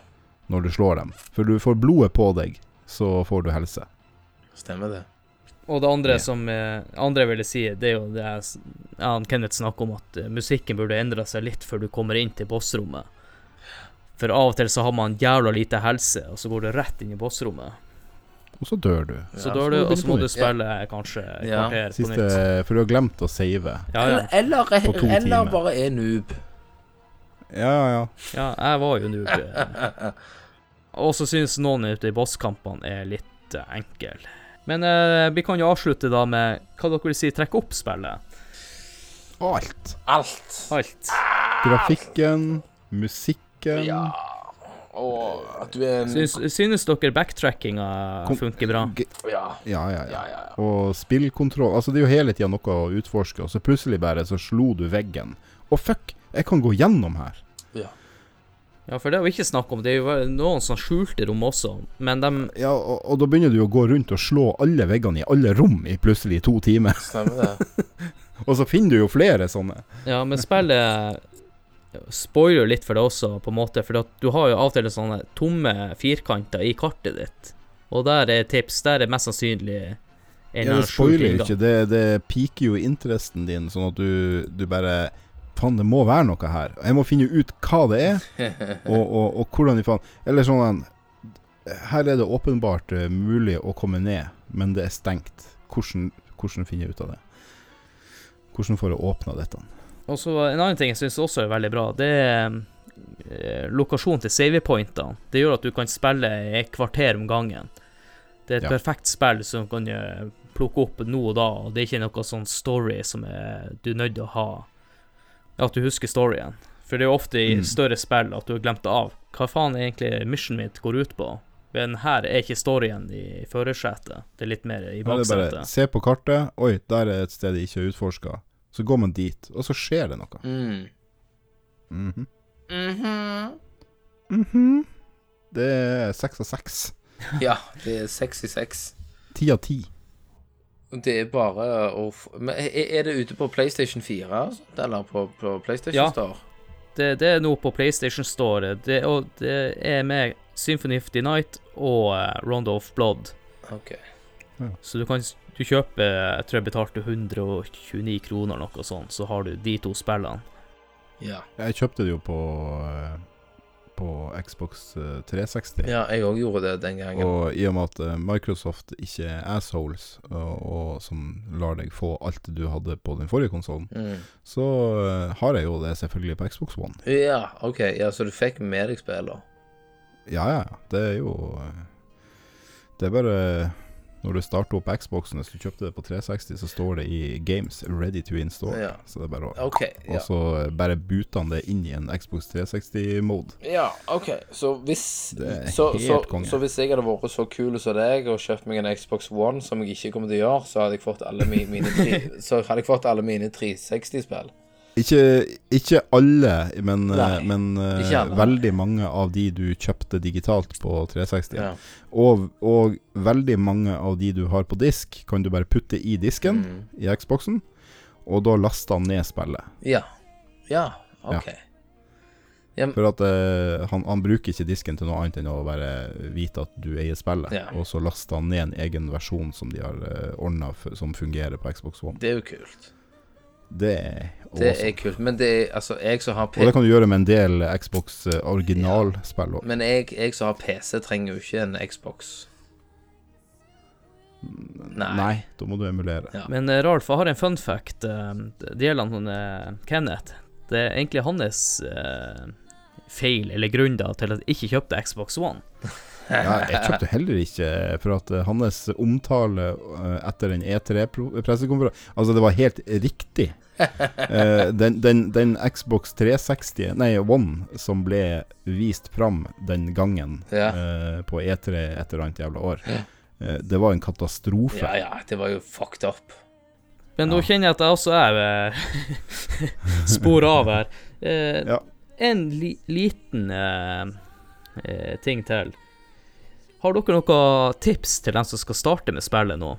Speaker 2: når du slår dem. For du får blodet på deg, så får du helse.
Speaker 3: stemmer det.
Speaker 1: Og det andre
Speaker 2: Ja.
Speaker 1: som eh, andre ville si, det er jo det jeg, ja, Kenneth snakker om, at eh, musikken burde endre seg litt før du kommer inn til bossrommet. For av og til så har man jævla lite helse, og så går du rett inn i bossrommet.
Speaker 2: Og så dør du.
Speaker 1: Så
Speaker 3: Ja,
Speaker 1: dør
Speaker 2: så
Speaker 1: du,
Speaker 2: du
Speaker 1: og så må du
Speaker 2: på
Speaker 1: spille kanskje et
Speaker 3: Ja.
Speaker 1: kvarter på
Speaker 2: Siste,
Speaker 1: nytt.
Speaker 2: for du har glemt å save.
Speaker 1: Ja, ja.
Speaker 3: Eller, eller,
Speaker 2: På to
Speaker 3: eller
Speaker 2: timer.
Speaker 3: bare er noob.
Speaker 2: Ja, ja, ja.
Speaker 1: Ja, jeg var jo noob. eh. Og så synes noen ute i bosskampene er litt eh, enkel. Men eh, vi kan jo avslutte da med hva dere vil si trekke opp spillet.
Speaker 2: Alt.
Speaker 3: Alt.
Speaker 1: Alt.
Speaker 2: Grafikken, musikken
Speaker 3: Ja. Og at du er en
Speaker 1: Synes, synes dere backtrackinga funker bra?
Speaker 2: G-
Speaker 3: Ja.
Speaker 2: Ja, ja,
Speaker 3: Ja,
Speaker 2: ja.
Speaker 3: ja, ja.
Speaker 2: Og spillkontroll Altså, det er jo hele tida noe å utforske, og så plutselig bare så slo du veggen. Å, fuck! Jeg kan gå gjennom her.
Speaker 1: Ja, for det har vi ikke snakket om. Det er jo noen som skjulte rom også, men de
Speaker 2: Ja, og, og da begynner du å gå rundt og slå alle veggene i alle rom i plutselig to timer.
Speaker 3: Stemmer det.
Speaker 2: Og så finner du jo flere sånne.
Speaker 1: Ja, men spillet spoiler litt for det også, på en måte. For du har jo av og til sånne tomme firkanter i kartet ditt. Og der er tips. Der er mest sannsynlig en
Speaker 2: Ja, det spoiler jo ikke. Det, det piker jo interessen din, sånn at du, du bare Faen, det må være noe her. Jeg må finne ut hva det er, og, og, og hvordan i faen Eller sånn Her er det åpenbart eh, mulig å komme ned, men det er stengt. Hvordan, hvordan finner jeg ut av det? Hvordan får jeg åpna dette?
Speaker 1: Og så En annen ting jeg syns også er veldig bra, det er eh, lokasjonen til savepointene. Det gjør at du kan spille i et kvarter om gangen. Det er et
Speaker 2: Ja.
Speaker 1: perfekt spill som kan eh, plukke opp nå og da, og det er ikke noe sånn story som er, du er nødt til å ha. At du husker storyen. For det er jo ofte i
Speaker 2: Mm.
Speaker 1: større spill at du har glemt det av. Hva faen er egentlig missionen mitt går ut på? Men her er ikke storyen i førersetet. Det er litt mer i baksetet.
Speaker 2: se på kartet. Oi, der er et sted jeg ikke har utforska. Så går man dit, og så skjer det noe.
Speaker 3: Mm.
Speaker 2: Mhm.
Speaker 3: Mhm.
Speaker 2: Mhm. Det er seks av seks.
Speaker 3: Ja, det er 66.
Speaker 2: Ti av ti.
Speaker 3: Det er bare å f Men er det ute på PlayStation 4 eller på, på PlayStation
Speaker 1: Ja.
Speaker 3: Store?
Speaker 1: Det, det er nå på PlayStation Store. Det, og det er med Symphony of the Night og uh, Rondo of Blood.
Speaker 3: OK.
Speaker 1: Så du kan du kjøper Jeg tror jeg betalte 129 kroner noe sånt, så har du de to spillene.
Speaker 3: Ja.
Speaker 2: Jeg kjøpte det jo på eh, På Xbox eh, 360.
Speaker 3: ja, jeg òg gjorde det den gangen.
Speaker 2: Og i og med at eh, Microsoft ikke er assholes, og, og som lar deg få alt du hadde på den forrige konsollen,
Speaker 3: Mm.
Speaker 2: så eh, har jeg jo det selvfølgelig på Xbox One.
Speaker 3: Ja, OK. Ja, Så du fikk med deg spillet?
Speaker 2: Ja, ja. Det er jo eh, Det er bare Når du starter opp Xboxen, hvis du kjøpte det på 360, så står det i 'Games ready to install'.
Speaker 3: Ja.
Speaker 2: Så det er bare å
Speaker 3: OK.
Speaker 2: Og så eh, bare buter han det inn i en Xbox 360-mode.
Speaker 3: ja, OK. Så hvis så, så, så hvis jeg hadde vært så kul som deg og kjøpt meg en Xbox One, som jeg ikke kommer til å gjøre, så hadde jeg fått alle mine, mine hadde jeg fått alle mine 360-spill.
Speaker 2: Ikke, ikke alle, men, eh, men eh,
Speaker 3: alle.
Speaker 2: veldig mange av de du kjøpte digitalt på 360.
Speaker 3: Ja.
Speaker 2: Og, og veldig mange av de du har på disk, kan du bare putte i disken
Speaker 3: Mm.
Speaker 2: i Xboxen, og da laster han ned spillet.
Speaker 3: Ja. Ja, OK.
Speaker 2: For at uh, han, han bruker ikke disken til noe annet enn å bare vite at du eier spillet,
Speaker 3: Ja.
Speaker 2: og så laster han ned en egen versjon som de har uh, ordna som fungerer på Xbox One.
Speaker 3: Det er jo kult.
Speaker 2: Det er
Speaker 3: Det
Speaker 2: awesome.
Speaker 3: er kult. Men det er altså jeg som har
Speaker 2: Og det kan du gjøre med en del Xbox eh, originalspill òg.
Speaker 3: Men jeg, jeg som har PC, trenger jo ikke en Xbox. Nei.
Speaker 2: Nei, da må du emulere.
Speaker 3: Ja.
Speaker 1: Men eh, Ralf, jeg har en fun fact. eh, Det gjelder han Kenneth. Det er egentlig hans eh, feil eller grunn til at jeg ikke kjøpte Xbox One.
Speaker 2: Ja, jeg kjøpte heller ikke for at eh, hans omtale eh, etter den E3-pressekonferansen Altså, det var helt riktig. Eh, den, den, den Xbox 360, nei One, som ble vist fram den gangen
Speaker 3: Ja.
Speaker 2: eh, på E3 et eller annet jævla år, eh, det var en katastrofe.
Speaker 3: Ja, ja, det var jo fucked up.
Speaker 1: Men nå
Speaker 2: Ja.
Speaker 1: kjenner jeg at jeg også er spor av her. Eh,
Speaker 2: Ja.
Speaker 1: En li liten eh, eh, ting til. Har dere noen tips til dem som skal starte med spillet nå?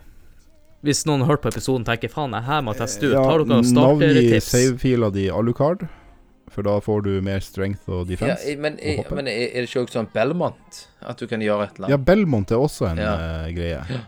Speaker 1: Hvis noen har hørt på episoden tenker faen, jeg her må teste ut. har dere noen
Speaker 2: navngi
Speaker 1: startertips?
Speaker 2: savefila di alucard, for da får du mer strength og defense.
Speaker 3: Ja, men,
Speaker 2: og
Speaker 3: men er det ikke også sånn Belmont? At du kan gjøre et eller
Speaker 2: Ja. Belmont er også en
Speaker 3: Ja.
Speaker 2: uh, greie.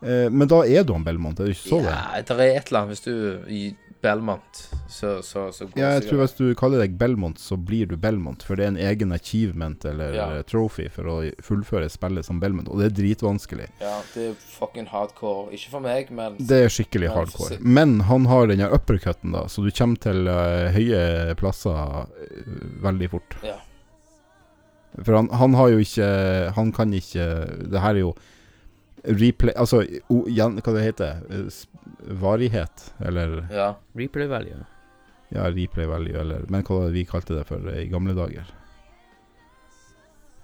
Speaker 2: Eh, men da er du han Belmont, er du ikke så det?
Speaker 3: Ja, det er et eller annet hvis du Belmont, så, så, så går
Speaker 2: Ja, jeg tror hvis du kaller deg Belmont, så blir du Belmont. For det er en egen achievement eller
Speaker 3: Ja.
Speaker 2: eh, trophy for å fullføre spillet som Belmont, og det er dritvanskelig.
Speaker 3: Ja, det er fucking hardcore. Ikke for meg, men
Speaker 2: Det er skikkelig
Speaker 3: men,
Speaker 2: hardcore. Men han har den her uppercutten, da, så du kommer til uh, høye plasser uh, veldig fort.
Speaker 3: Ja.
Speaker 2: For han, han har jo ikke Han kan ikke Det her er jo replay Altså, hva det heter Varighet, eller
Speaker 3: Ja.
Speaker 1: Replay value.
Speaker 2: Ja, replay value, eller Men hva var det vi kalte det for i gamle dager?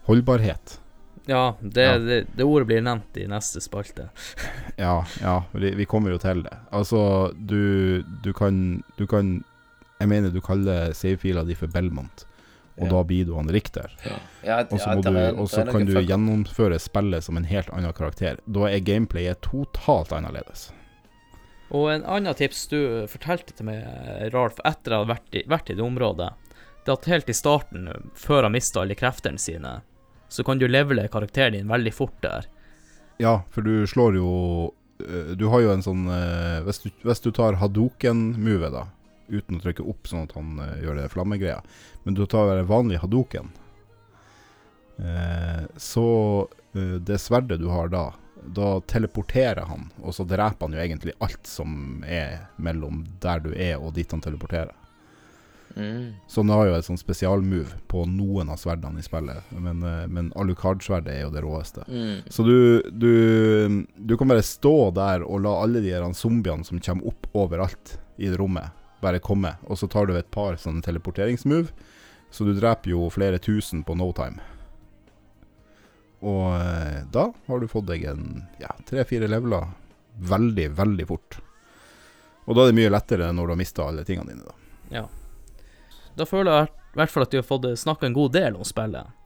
Speaker 2: Holdbarhet.
Speaker 1: Ja, det,
Speaker 2: Ja.
Speaker 1: Det, det ordet blir nevnt i neste spalte.
Speaker 2: Ja, ja, vi, vi kommer jo til det. Altså, du, du kan Du kan Jeg mener du kaller savefila di for Belmont, og
Speaker 3: Ja.
Speaker 2: da blir du han Richter.
Speaker 3: Ja,
Speaker 2: Og så kan du gjennomføre spillet som en helt annen karakter. Da er gameplayet totalt annerledes.
Speaker 1: Og en annen tips du fortalte til meg, Ralf, etter å ha vært i, vært i det området, det er at helt i starten, før han mista alle kreftene sine, så kan du levele karakteren din veldig fort der.
Speaker 2: Ja, for du slår jo eh, Du har jo en sånn eh, Hvis du, hvis du tar hadoken-move, da, uten å trykke opp sånn at han eh, gjør det flammegreia, men du tar en vanlig hadoken, så det sverdet du har da, da teleporterer han, og så dreper han jo egentlig alt som er mellom der du er og dit han teleporterer.
Speaker 3: Mm.
Speaker 2: Så han har jo et sånn spesialmove på noen av sverdene i spillet, men, eh, men Alucard-sverdet er jo det råeste.
Speaker 3: Mm.
Speaker 2: Så du, du, du kan bare stå der og la alle de zombiene som kommer opp overalt i det rommet, bare komme. Og så tar du et par sånne teleporteringsmove, så du dreper jo flere tusen på no time. Og eh, da har du fått deg en ja, tre-fire leveler veldig, veldig fort. Og da er det mye lettere når du har mista alle tingene dine, da.
Speaker 1: Ja. Da føler jeg i hvert fall at vi har fått snakka en god del om spillet.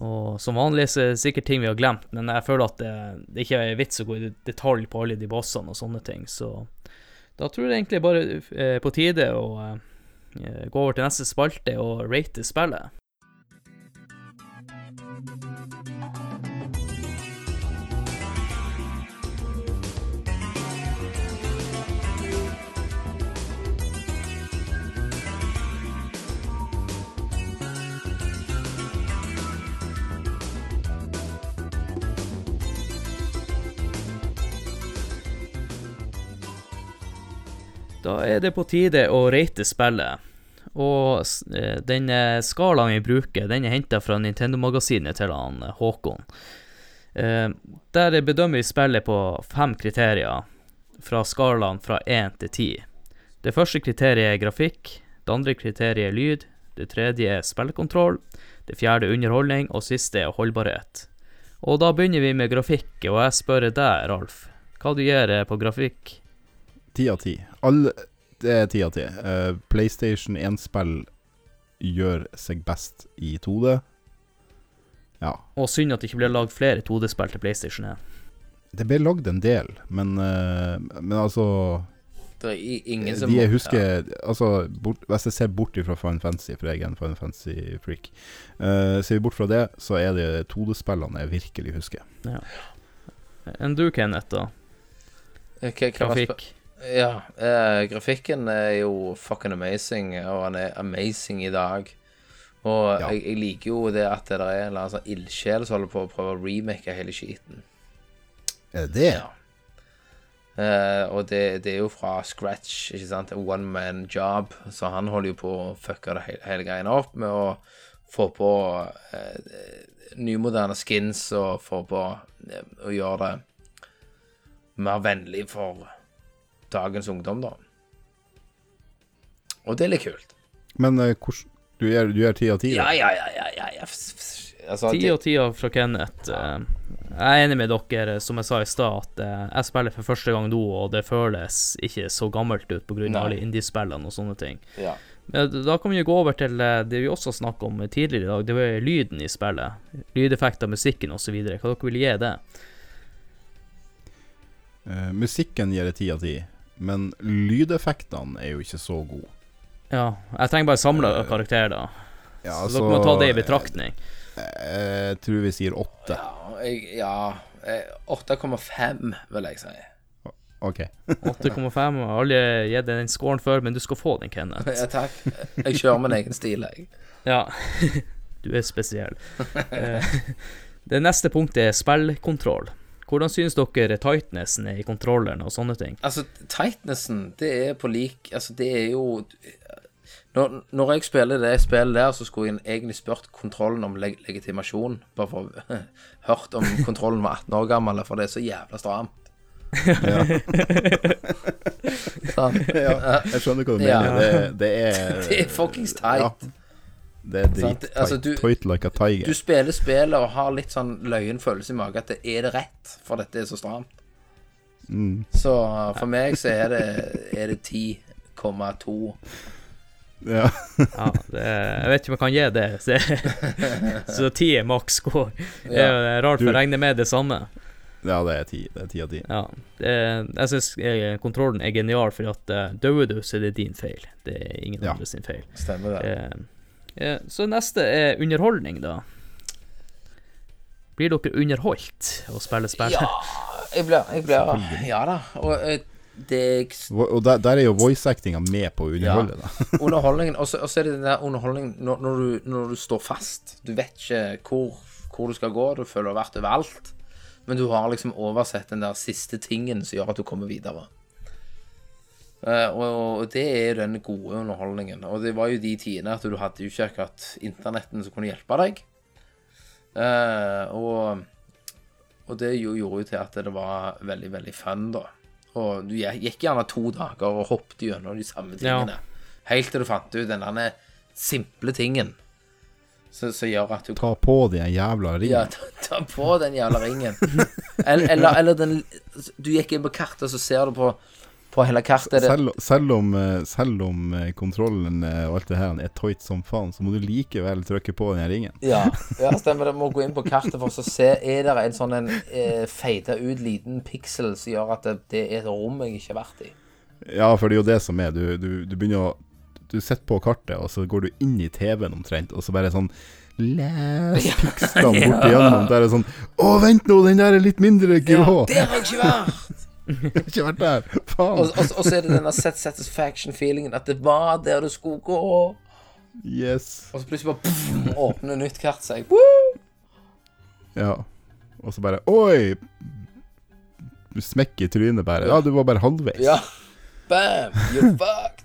Speaker 1: Og som vanlig så er det sikkert ting vi har glemt, men jeg føler at det, det ikke er vits å gå i detalj på alle de bossene og sånne ting, så da tror jeg egentlig bare eh, på tide å eh, gå over til neste spalte og rate spillet. Da er det på tide å rate spillet. Og eh, den eh, skalaen vi bruker, den er henta fra Nintendo-magasinet til han eh, Håkon. Der bedømmer vi spillet på fem kriterier, fra skalaen fra én til ti. Det første kriteriet er grafikk, det andre kriteriet er lyd, det tredje er spillekontroll, det fjerde er underholdning, og siste er holdbarhet. Og da begynner vi med grafikk, og jeg spør deg, Ralf, hva du eh, på grafikk?
Speaker 2: Ti av ti. Alle Det er ti av ti. Eh, PlayStation 1-spill gjør seg best i 2D. Ja.
Speaker 1: Og synd at det ikke ble lagd flere 2D-spill til PlayStation 1.
Speaker 2: Det ble lagd en del, men, uh, men altså
Speaker 3: Det er ingen som
Speaker 2: De jeg
Speaker 3: ja.
Speaker 2: Altså, bort, hvis jeg ser bort fra Final Fantasy, for jeg er en Final Fantasy-freak uh, Ser vi bort fra det, så er det 2D-spillene jeg virkelig husker.
Speaker 1: Enn du, Kenneth, da?
Speaker 3: Eh, Hva,
Speaker 1: fikk?
Speaker 3: Ja, eh, grafikken er jo fucking amazing, og han er amazing i dag. Og
Speaker 2: Ja.
Speaker 3: jeg, jeg liker jo det at det er en sånn ildsjel som holder på å prøve å remake hele skiten.
Speaker 2: Er det det?
Speaker 3: Ja. Eh, og det, det er jo fra scratch, ikke sant? One man job. Så han holder jo på å fucke det hele, hele greien opp med å få på eh, nymoderne skins og få på eh, å gjøre det mer vennlig for dagens ungdom, da. Og det er litt kult.
Speaker 2: Men hvordan Du gjør ti av ti?
Speaker 3: Ja, ja, ja, ja, ja, ja. Altså,
Speaker 1: Ti og ti fra Kenneth. Eh, Jeg er enig med dere, som jeg sa i stad, at eh, jeg spiller for første gang nå, og det føles ikke så gammelt ut pga. Alle indiespillene og sånne ting.
Speaker 3: ja.
Speaker 1: Men da kan vi jo gå over til det vi også snakka om tidligere i dag, det var lyden i spillet. Lydeffekter, musikken osv. Hva dere vil gi det?
Speaker 2: Uh, musikken gir det ti av ti, men lydeffektene er jo ikke så gode.
Speaker 1: Ja, jeg trenger bare samla
Speaker 2: uh,
Speaker 1: karakter, da.
Speaker 2: Ja,
Speaker 1: så dere må ta det i betraktning.
Speaker 2: Jeg, jeg tror vi sier åtte.
Speaker 3: Ja, ja eh, 8,5 vil jeg si.
Speaker 2: OK.
Speaker 1: 8,5. Har aldri gitt den scoren før, men du skal få den, Kenneth.
Speaker 3: Ja, takk. Jeg kjører min egen stil, jeg.
Speaker 1: Ja, du er spesiell. Eh, Det neste punktet er spillkontroll. Hvordan synes dere tightnessen er i kontrolleren og sånne ting?
Speaker 3: Altså, tightnessen, det er på lik Altså, det er jo når, når jeg spiller det spillet der, så skulle jeg egentlig spurt kontrollen om leg legitimasjon. Bare for å hørt om kontrollen var 18 år gammel, for det er så jævla stramt.
Speaker 2: Ja.
Speaker 3: Sant?
Speaker 2: ja, jeg skjønner hva du
Speaker 3: Ja.
Speaker 2: mener. Det, det er
Speaker 3: Det er fuckings tight.
Speaker 2: Det er drit.
Speaker 3: Altså, du-
Speaker 2: Tight like a tiger.
Speaker 3: Du spiller spillet og har litt sånn løyen følelse i magen at det er det rett, for dette er så stramt.
Speaker 2: Mm.
Speaker 3: Så for meg så er det, er det 10,2.
Speaker 2: Ja.
Speaker 1: Ja, det, jeg vet ikke om jeg kan gi det. Så, så 10 er maks score. Det er jo rart, for jeg regner med det samme.
Speaker 2: Ja, det er ti. Det er ti av ti.
Speaker 1: Ja. Det, jeg syns kontrollen er genial, for at uh, dør du, så er det din feil. Det er ingen
Speaker 2: Ja.
Speaker 1: andre sin feil.
Speaker 3: Stemmer det.
Speaker 1: Eh, eh, så neste er underholdning, da. Blir dere underholdt å spille spillet?
Speaker 3: Ja, jeg blir, jeg blir Ja da. Og eh, det
Speaker 2: Og der, der er jo voice-actinga med på å underholde, da.
Speaker 3: underholdningen Og så og så er det den der underholdningen når, når, du, når du står fast. Du vet ikke hvor, hvor du skal gå, du føler du har vært overalt. Men du har liksom oversett den der siste tingen som gjør at du kommer videre. Eh, og, og det er den gode underholdningen. Og det var jo de tidene at du hadde jo ikke akkurat internetten som kunne hjelpe deg. Eh, og, og det jo gjorde jo til at det var veldig, veldig fun, da. Og du gikk gjerne to dager og hoppet gjennom de samme
Speaker 1: Ja.
Speaker 3: tingene. Helt til du fant ut den der simple tingen som som gjør at du
Speaker 2: Ta på den jævla ringen.
Speaker 3: ja, ta, ta på den jævla ringen. Eller, eller, eller den Du gikk inn på kartet, så ser du på, på hele kartet det,
Speaker 2: Selv, selv om, eh, selv om eh, kontrollen eh, og alt det her er tight som faen, så må du likevel trykke på den ringen.
Speaker 3: ja, ja, stemmer Du Må gå inn på kartet for å se Er det en sånn en eh, feita ut liten piksel som gjør at det, det er et rom jeg ikke har vært i.
Speaker 2: Ja, for det er jo det som er. Du, du, du begynner å Du sitter på kartet, og så går du inn i TV-en omtrent, og så bare sånn Les pikslene bort igjennom. Der er det sånn Å, vent nå, den der er litt mindre grå.
Speaker 3: Der har jeg ikke vært!
Speaker 2: Jeg har ikke vært der. Faen.
Speaker 3: Og, og, og så er det denne set satisfaction-feelingen at det var der du skulle gå.
Speaker 2: Yes.
Speaker 3: Og så plutselig bare pff, åpner nytt kart seg. Woo!
Speaker 2: Ja. Og så bare Oi! Smekk i trynet bare. Ja, du var bare halvveis.
Speaker 3: Ja. Bam! You're fucked.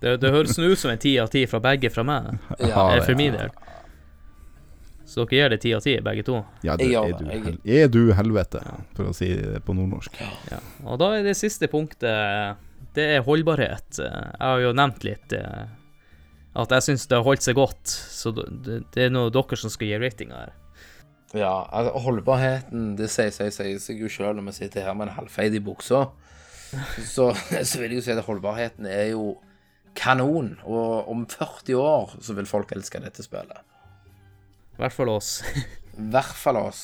Speaker 1: Det, det høres nå ut som en ti av ti fra begge fra meg,
Speaker 3: Ja,
Speaker 1: for min del. Så dere gir det ti av ti, begge to?
Speaker 2: Ja,
Speaker 3: det
Speaker 2: er, du, hel- er du helvete, for å si det på nordnorsk.
Speaker 1: Ja. Og da er det siste punktet Det er holdbarhet. Jeg har jo nevnt litt eh, at jeg syns det har holdt seg godt, så det, er noe dere som skal gi ratinga her.
Speaker 3: Ja, altså holdbarheten Det sier sier- sier seg jo sjøl når vi sitter her med en halvfeid i buksa. Så, så vil jeg jo si at holdbarheten er jo kanon. Og om 40 år så vil folk elske dette spillet.
Speaker 1: I hvert fall oss.
Speaker 3: I hvert fall oss.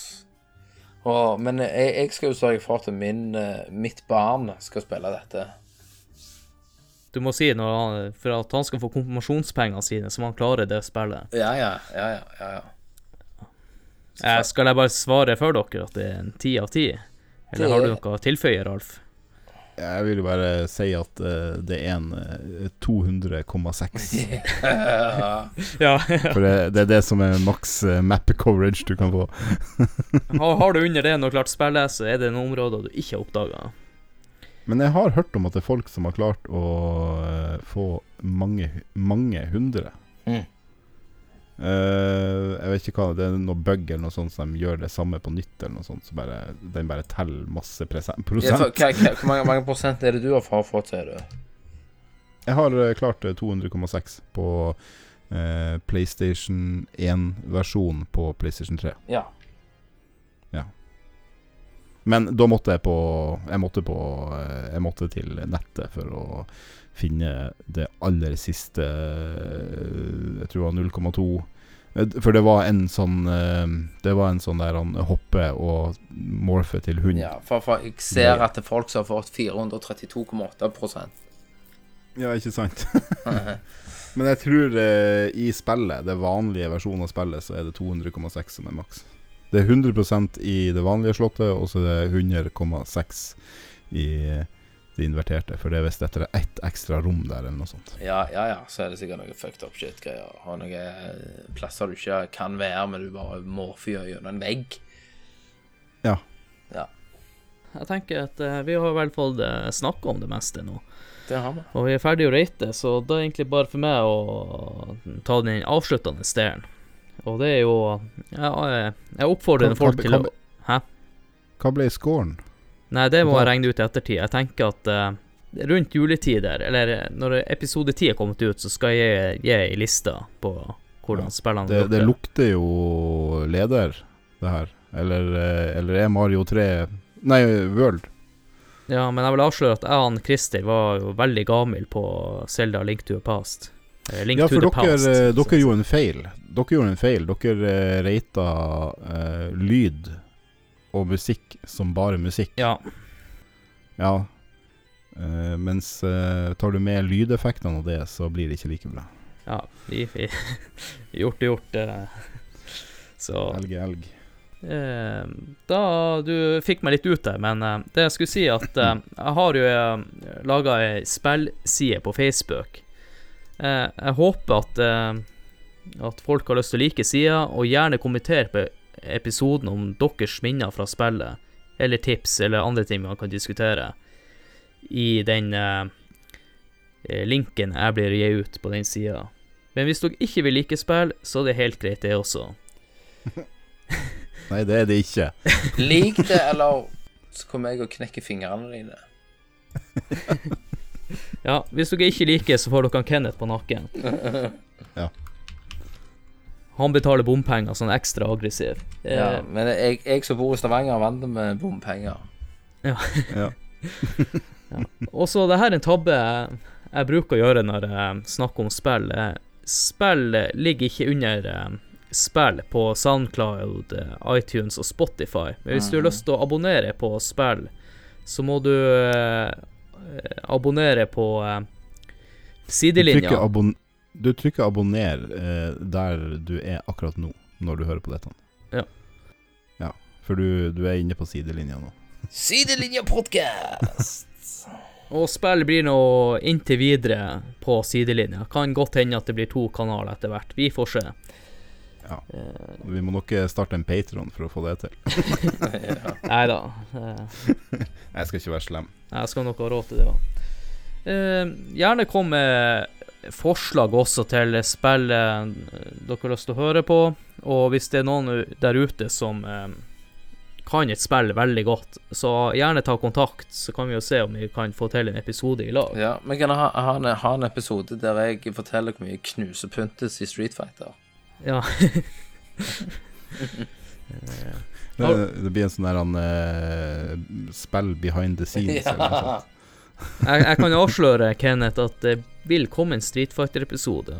Speaker 3: Åh, men jeg, jeg skal jo sørge for at min, eh, mitt barn skal spille dette.
Speaker 1: Du må si noe han- for at han skal få konfirmasjonspengene sine, så han klarer det spillet.
Speaker 3: Ja, ja, ja, ja. ja, ja.
Speaker 1: Eh, skal jeg bare svare for dere at det er en ti av ti? Eller
Speaker 3: Det
Speaker 1: har du noe å tilføye, Ralf?
Speaker 2: Jeg vil bare si at uh, det er en uh, 200,6.
Speaker 1: Ja.
Speaker 2: For det, det er det som er maks uh, map coverage du kan få.
Speaker 1: har, har du under det noe klart spillese, så er det noen områder du ikke har oppdaga.
Speaker 2: Men jeg har hørt om at det er folk som har klart å eh, få mange, mange hundre.
Speaker 3: Mm.
Speaker 2: Eh, jeg vet ikke hva det er, noe bug eller noe sånt som de gjør det samme på nytt, eller noe sånt, så bare, den bare teller masse prosent.
Speaker 3: Ja, for, hva, hva, hvor mange, mange prosent er det du har fått, sier du?
Speaker 2: Jeg har eh, klart eh, 200,6 på uh, PlayStation 1-versjon på PlayStation 3.
Speaker 3: Ja.
Speaker 2: Men da måtte jeg på Jeg måtte på eh, Jeg måtte til nettet for å finne det aller siste eh, Jeg tror det var 0,2 Eh, For det var en sånn eh, Det var en sånn der han hopper og morfer til hund.
Speaker 3: ja for, for jeg ser at det er folk som har fått 432,8%
Speaker 2: Ja, ikke sant? Men jeg tror eh, i spillet, det vanlige versjonen av spillet, så er det 200,6 som er maks. Det er 100% i det vanlige slottet, og så er det 100,6 i det inverterte. For det er visst etter ett ekstra rom der, eller noe sånt.
Speaker 3: Ja, ja, ja, så er det sikkert noe fucked up shit-greier. Har noen eh, plasser du ikke kan være, men du bare må fyre gjennom en vegg.
Speaker 2: Ja.
Speaker 3: Ja,
Speaker 1: Jeg tenker at uh, vi har i hvert fall uh, snakka om det meste nå.
Speaker 3: det har vi.
Speaker 1: Og vi er ferdig å rate, så da er det egentlig bare for meg å ta den avsluttende delen. Og det er jo Jeg, jeg oppfordrer
Speaker 2: Kan-
Speaker 1: folk
Speaker 2: kan-
Speaker 1: til å Hæ?
Speaker 2: Hva ble scoren?
Speaker 1: Nei, det må jeg regne ut i ettertid. Jeg tenker at uh, rundt juletider, eller eh, når episode 10 er kommet ut, så skal jeg gi ei liste på hvordan
Speaker 2: Ja,
Speaker 1: spillene
Speaker 2: Det, det
Speaker 1: lukter.
Speaker 2: lukter jo leder, det her. Eller, eh, eller er Mario 3 Nei, World.
Speaker 1: Ja, men jeg vil avsløre at jeg og Christer var jo veldig gamle på Zelda Link to the Past. Link
Speaker 2: Ja,
Speaker 1: to
Speaker 2: for dere,
Speaker 1: Past.
Speaker 2: dere gjorde en feil. Dere gjorde en feil. Dere uh, rata uh, lyd og musikk som bare musikk.
Speaker 1: Ja.
Speaker 2: Ja. Uh, mens uh, tar du med lydeffektene og det, så blir det ikke like bra.
Speaker 1: ja vi, vi Gjort er gjort. Uh, Så
Speaker 2: Elg er elg.
Speaker 1: Da Du fikk meg litt ut der, men det jeg skulle si, at jeg har jo uh, laga ei spillside på Facebook. Jeg håper at At folk har lyst til å like sida, og gjerne kommentere på episoden om deres minner fra spillet, eller tips, eller andre ting man kan diskutere, i den eh, eh, linken jeg blir gi ut på den sida. Men hvis dere ikke vil like spill, så er det helt greit, det også.
Speaker 2: Nei, det er det ikke.
Speaker 3: Lik det, eller så kommer jeg og knekker fingrene dine.
Speaker 1: Ja, hvis dere ikke liker, så får dere han Kenneth på nakken.
Speaker 2: Ja.
Speaker 1: Han betaler bompenger sånn ekstra aggressiv. Eh,
Speaker 3: Ja, men jeg, jeg som bor i Stavanger, er vant med bompenger.
Speaker 2: Ja.
Speaker 1: Og så det her er en tabbe jeg, bruker å gjøre når jeg snakker om spill. Eh, Spill eh, ligger ikke under eh, spill på Soundcloud, eh, iTunes og Spotify. Men hvis du har lyst til å abonnere på spill, så må du eh, abonnere på eh,
Speaker 2: Du
Speaker 1: sidelinja.
Speaker 2: trykker, abon du trykker abonner eh, der du er akkurat nå, når du hører på dette.
Speaker 1: Ja.
Speaker 2: Ja, for du, du er inne på sidelinja nå.
Speaker 3: Sidelinja podcast!
Speaker 1: Og spill blir nå inntil videre på sidelinja. Kan godt hende at det blir to kanaler etter hvert. Vi får se.
Speaker 2: Ja.
Speaker 1: Eh,
Speaker 2: Vi må nok eh, starte en Patron for å få det til.
Speaker 1: Nei da.
Speaker 2: Jeg skal ikke være slem.
Speaker 1: jeg skal nok ha råd til det òg. Eh, gjerne kom med forslag også til spill eh, dere har lyst til å høre på. Og hvis det er noen der ute som eh, kan et spill veldig godt, så gjerne ta kontakt, så kan vi jo se om vi kan få til en episode i lag.
Speaker 3: Ja, vi kan ha, ha, en, ha en episode der jeg forteller hvor mye knusepyntes i Street Fighter.
Speaker 1: Ja.
Speaker 2: Det, det blir en sånn der han eh, spill behind the scenes. Eller noe sånt.
Speaker 1: Jeg, jeg kan avsløre, Kenneth, at det vil komme en Street Fighter-episode.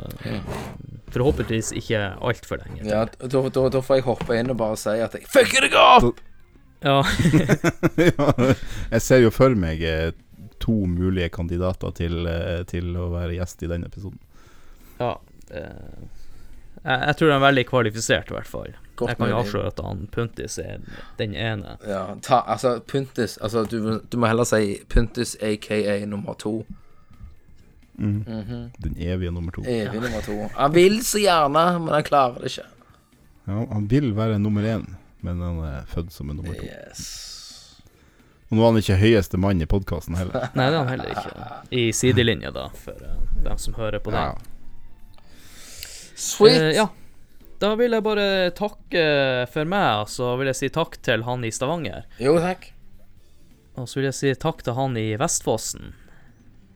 Speaker 1: Forhåpentligvis ikke altfor lenge.
Speaker 3: Ja, da, da, da får jeg hoppe inn og bare si at jeg fucker deg opp!
Speaker 1: Ja.
Speaker 2: ja, jeg ser jo for meg eh, to mulige kandidater til, eh, til å være gjest i den episoden.
Speaker 1: ja eh, jeg, jeg tror de er veldig kvalifisert, i hvert fall.
Speaker 3: Godt
Speaker 1: jeg kan jo avsløre at han Puntis er den ene.
Speaker 3: Ja, ta, altså, Puntis Altså, du, du må heller si Puntis aka nummer to. Mhm.
Speaker 2: Den evige nummer to.
Speaker 3: Evig nummer to. Han vil så gjerne, men han klarer det ikke.
Speaker 2: Ja, han vil være nummer én, men han er født som en nummer to.
Speaker 3: Yes.
Speaker 2: Og nå er han ikke høyeste mann i podkasten heller.
Speaker 1: Nei, det er han heller ikke. I sidelinja, da, for uh, dem som hører på
Speaker 2: Ja.
Speaker 3: Sweet.
Speaker 1: Uh, ja. Da vil jeg bare takke for meg, og så vil jeg si takk til han i Stavanger.
Speaker 3: Jo, takk.
Speaker 1: Og så vil jeg si takk til han i Vestfossen.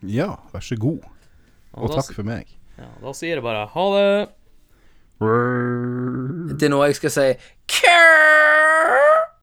Speaker 2: ja, vær så god. Og
Speaker 1: da,
Speaker 2: takk for meg.
Speaker 1: Ja, da sier jeg bare ha det.
Speaker 3: Det er nå jeg skal si Kurr!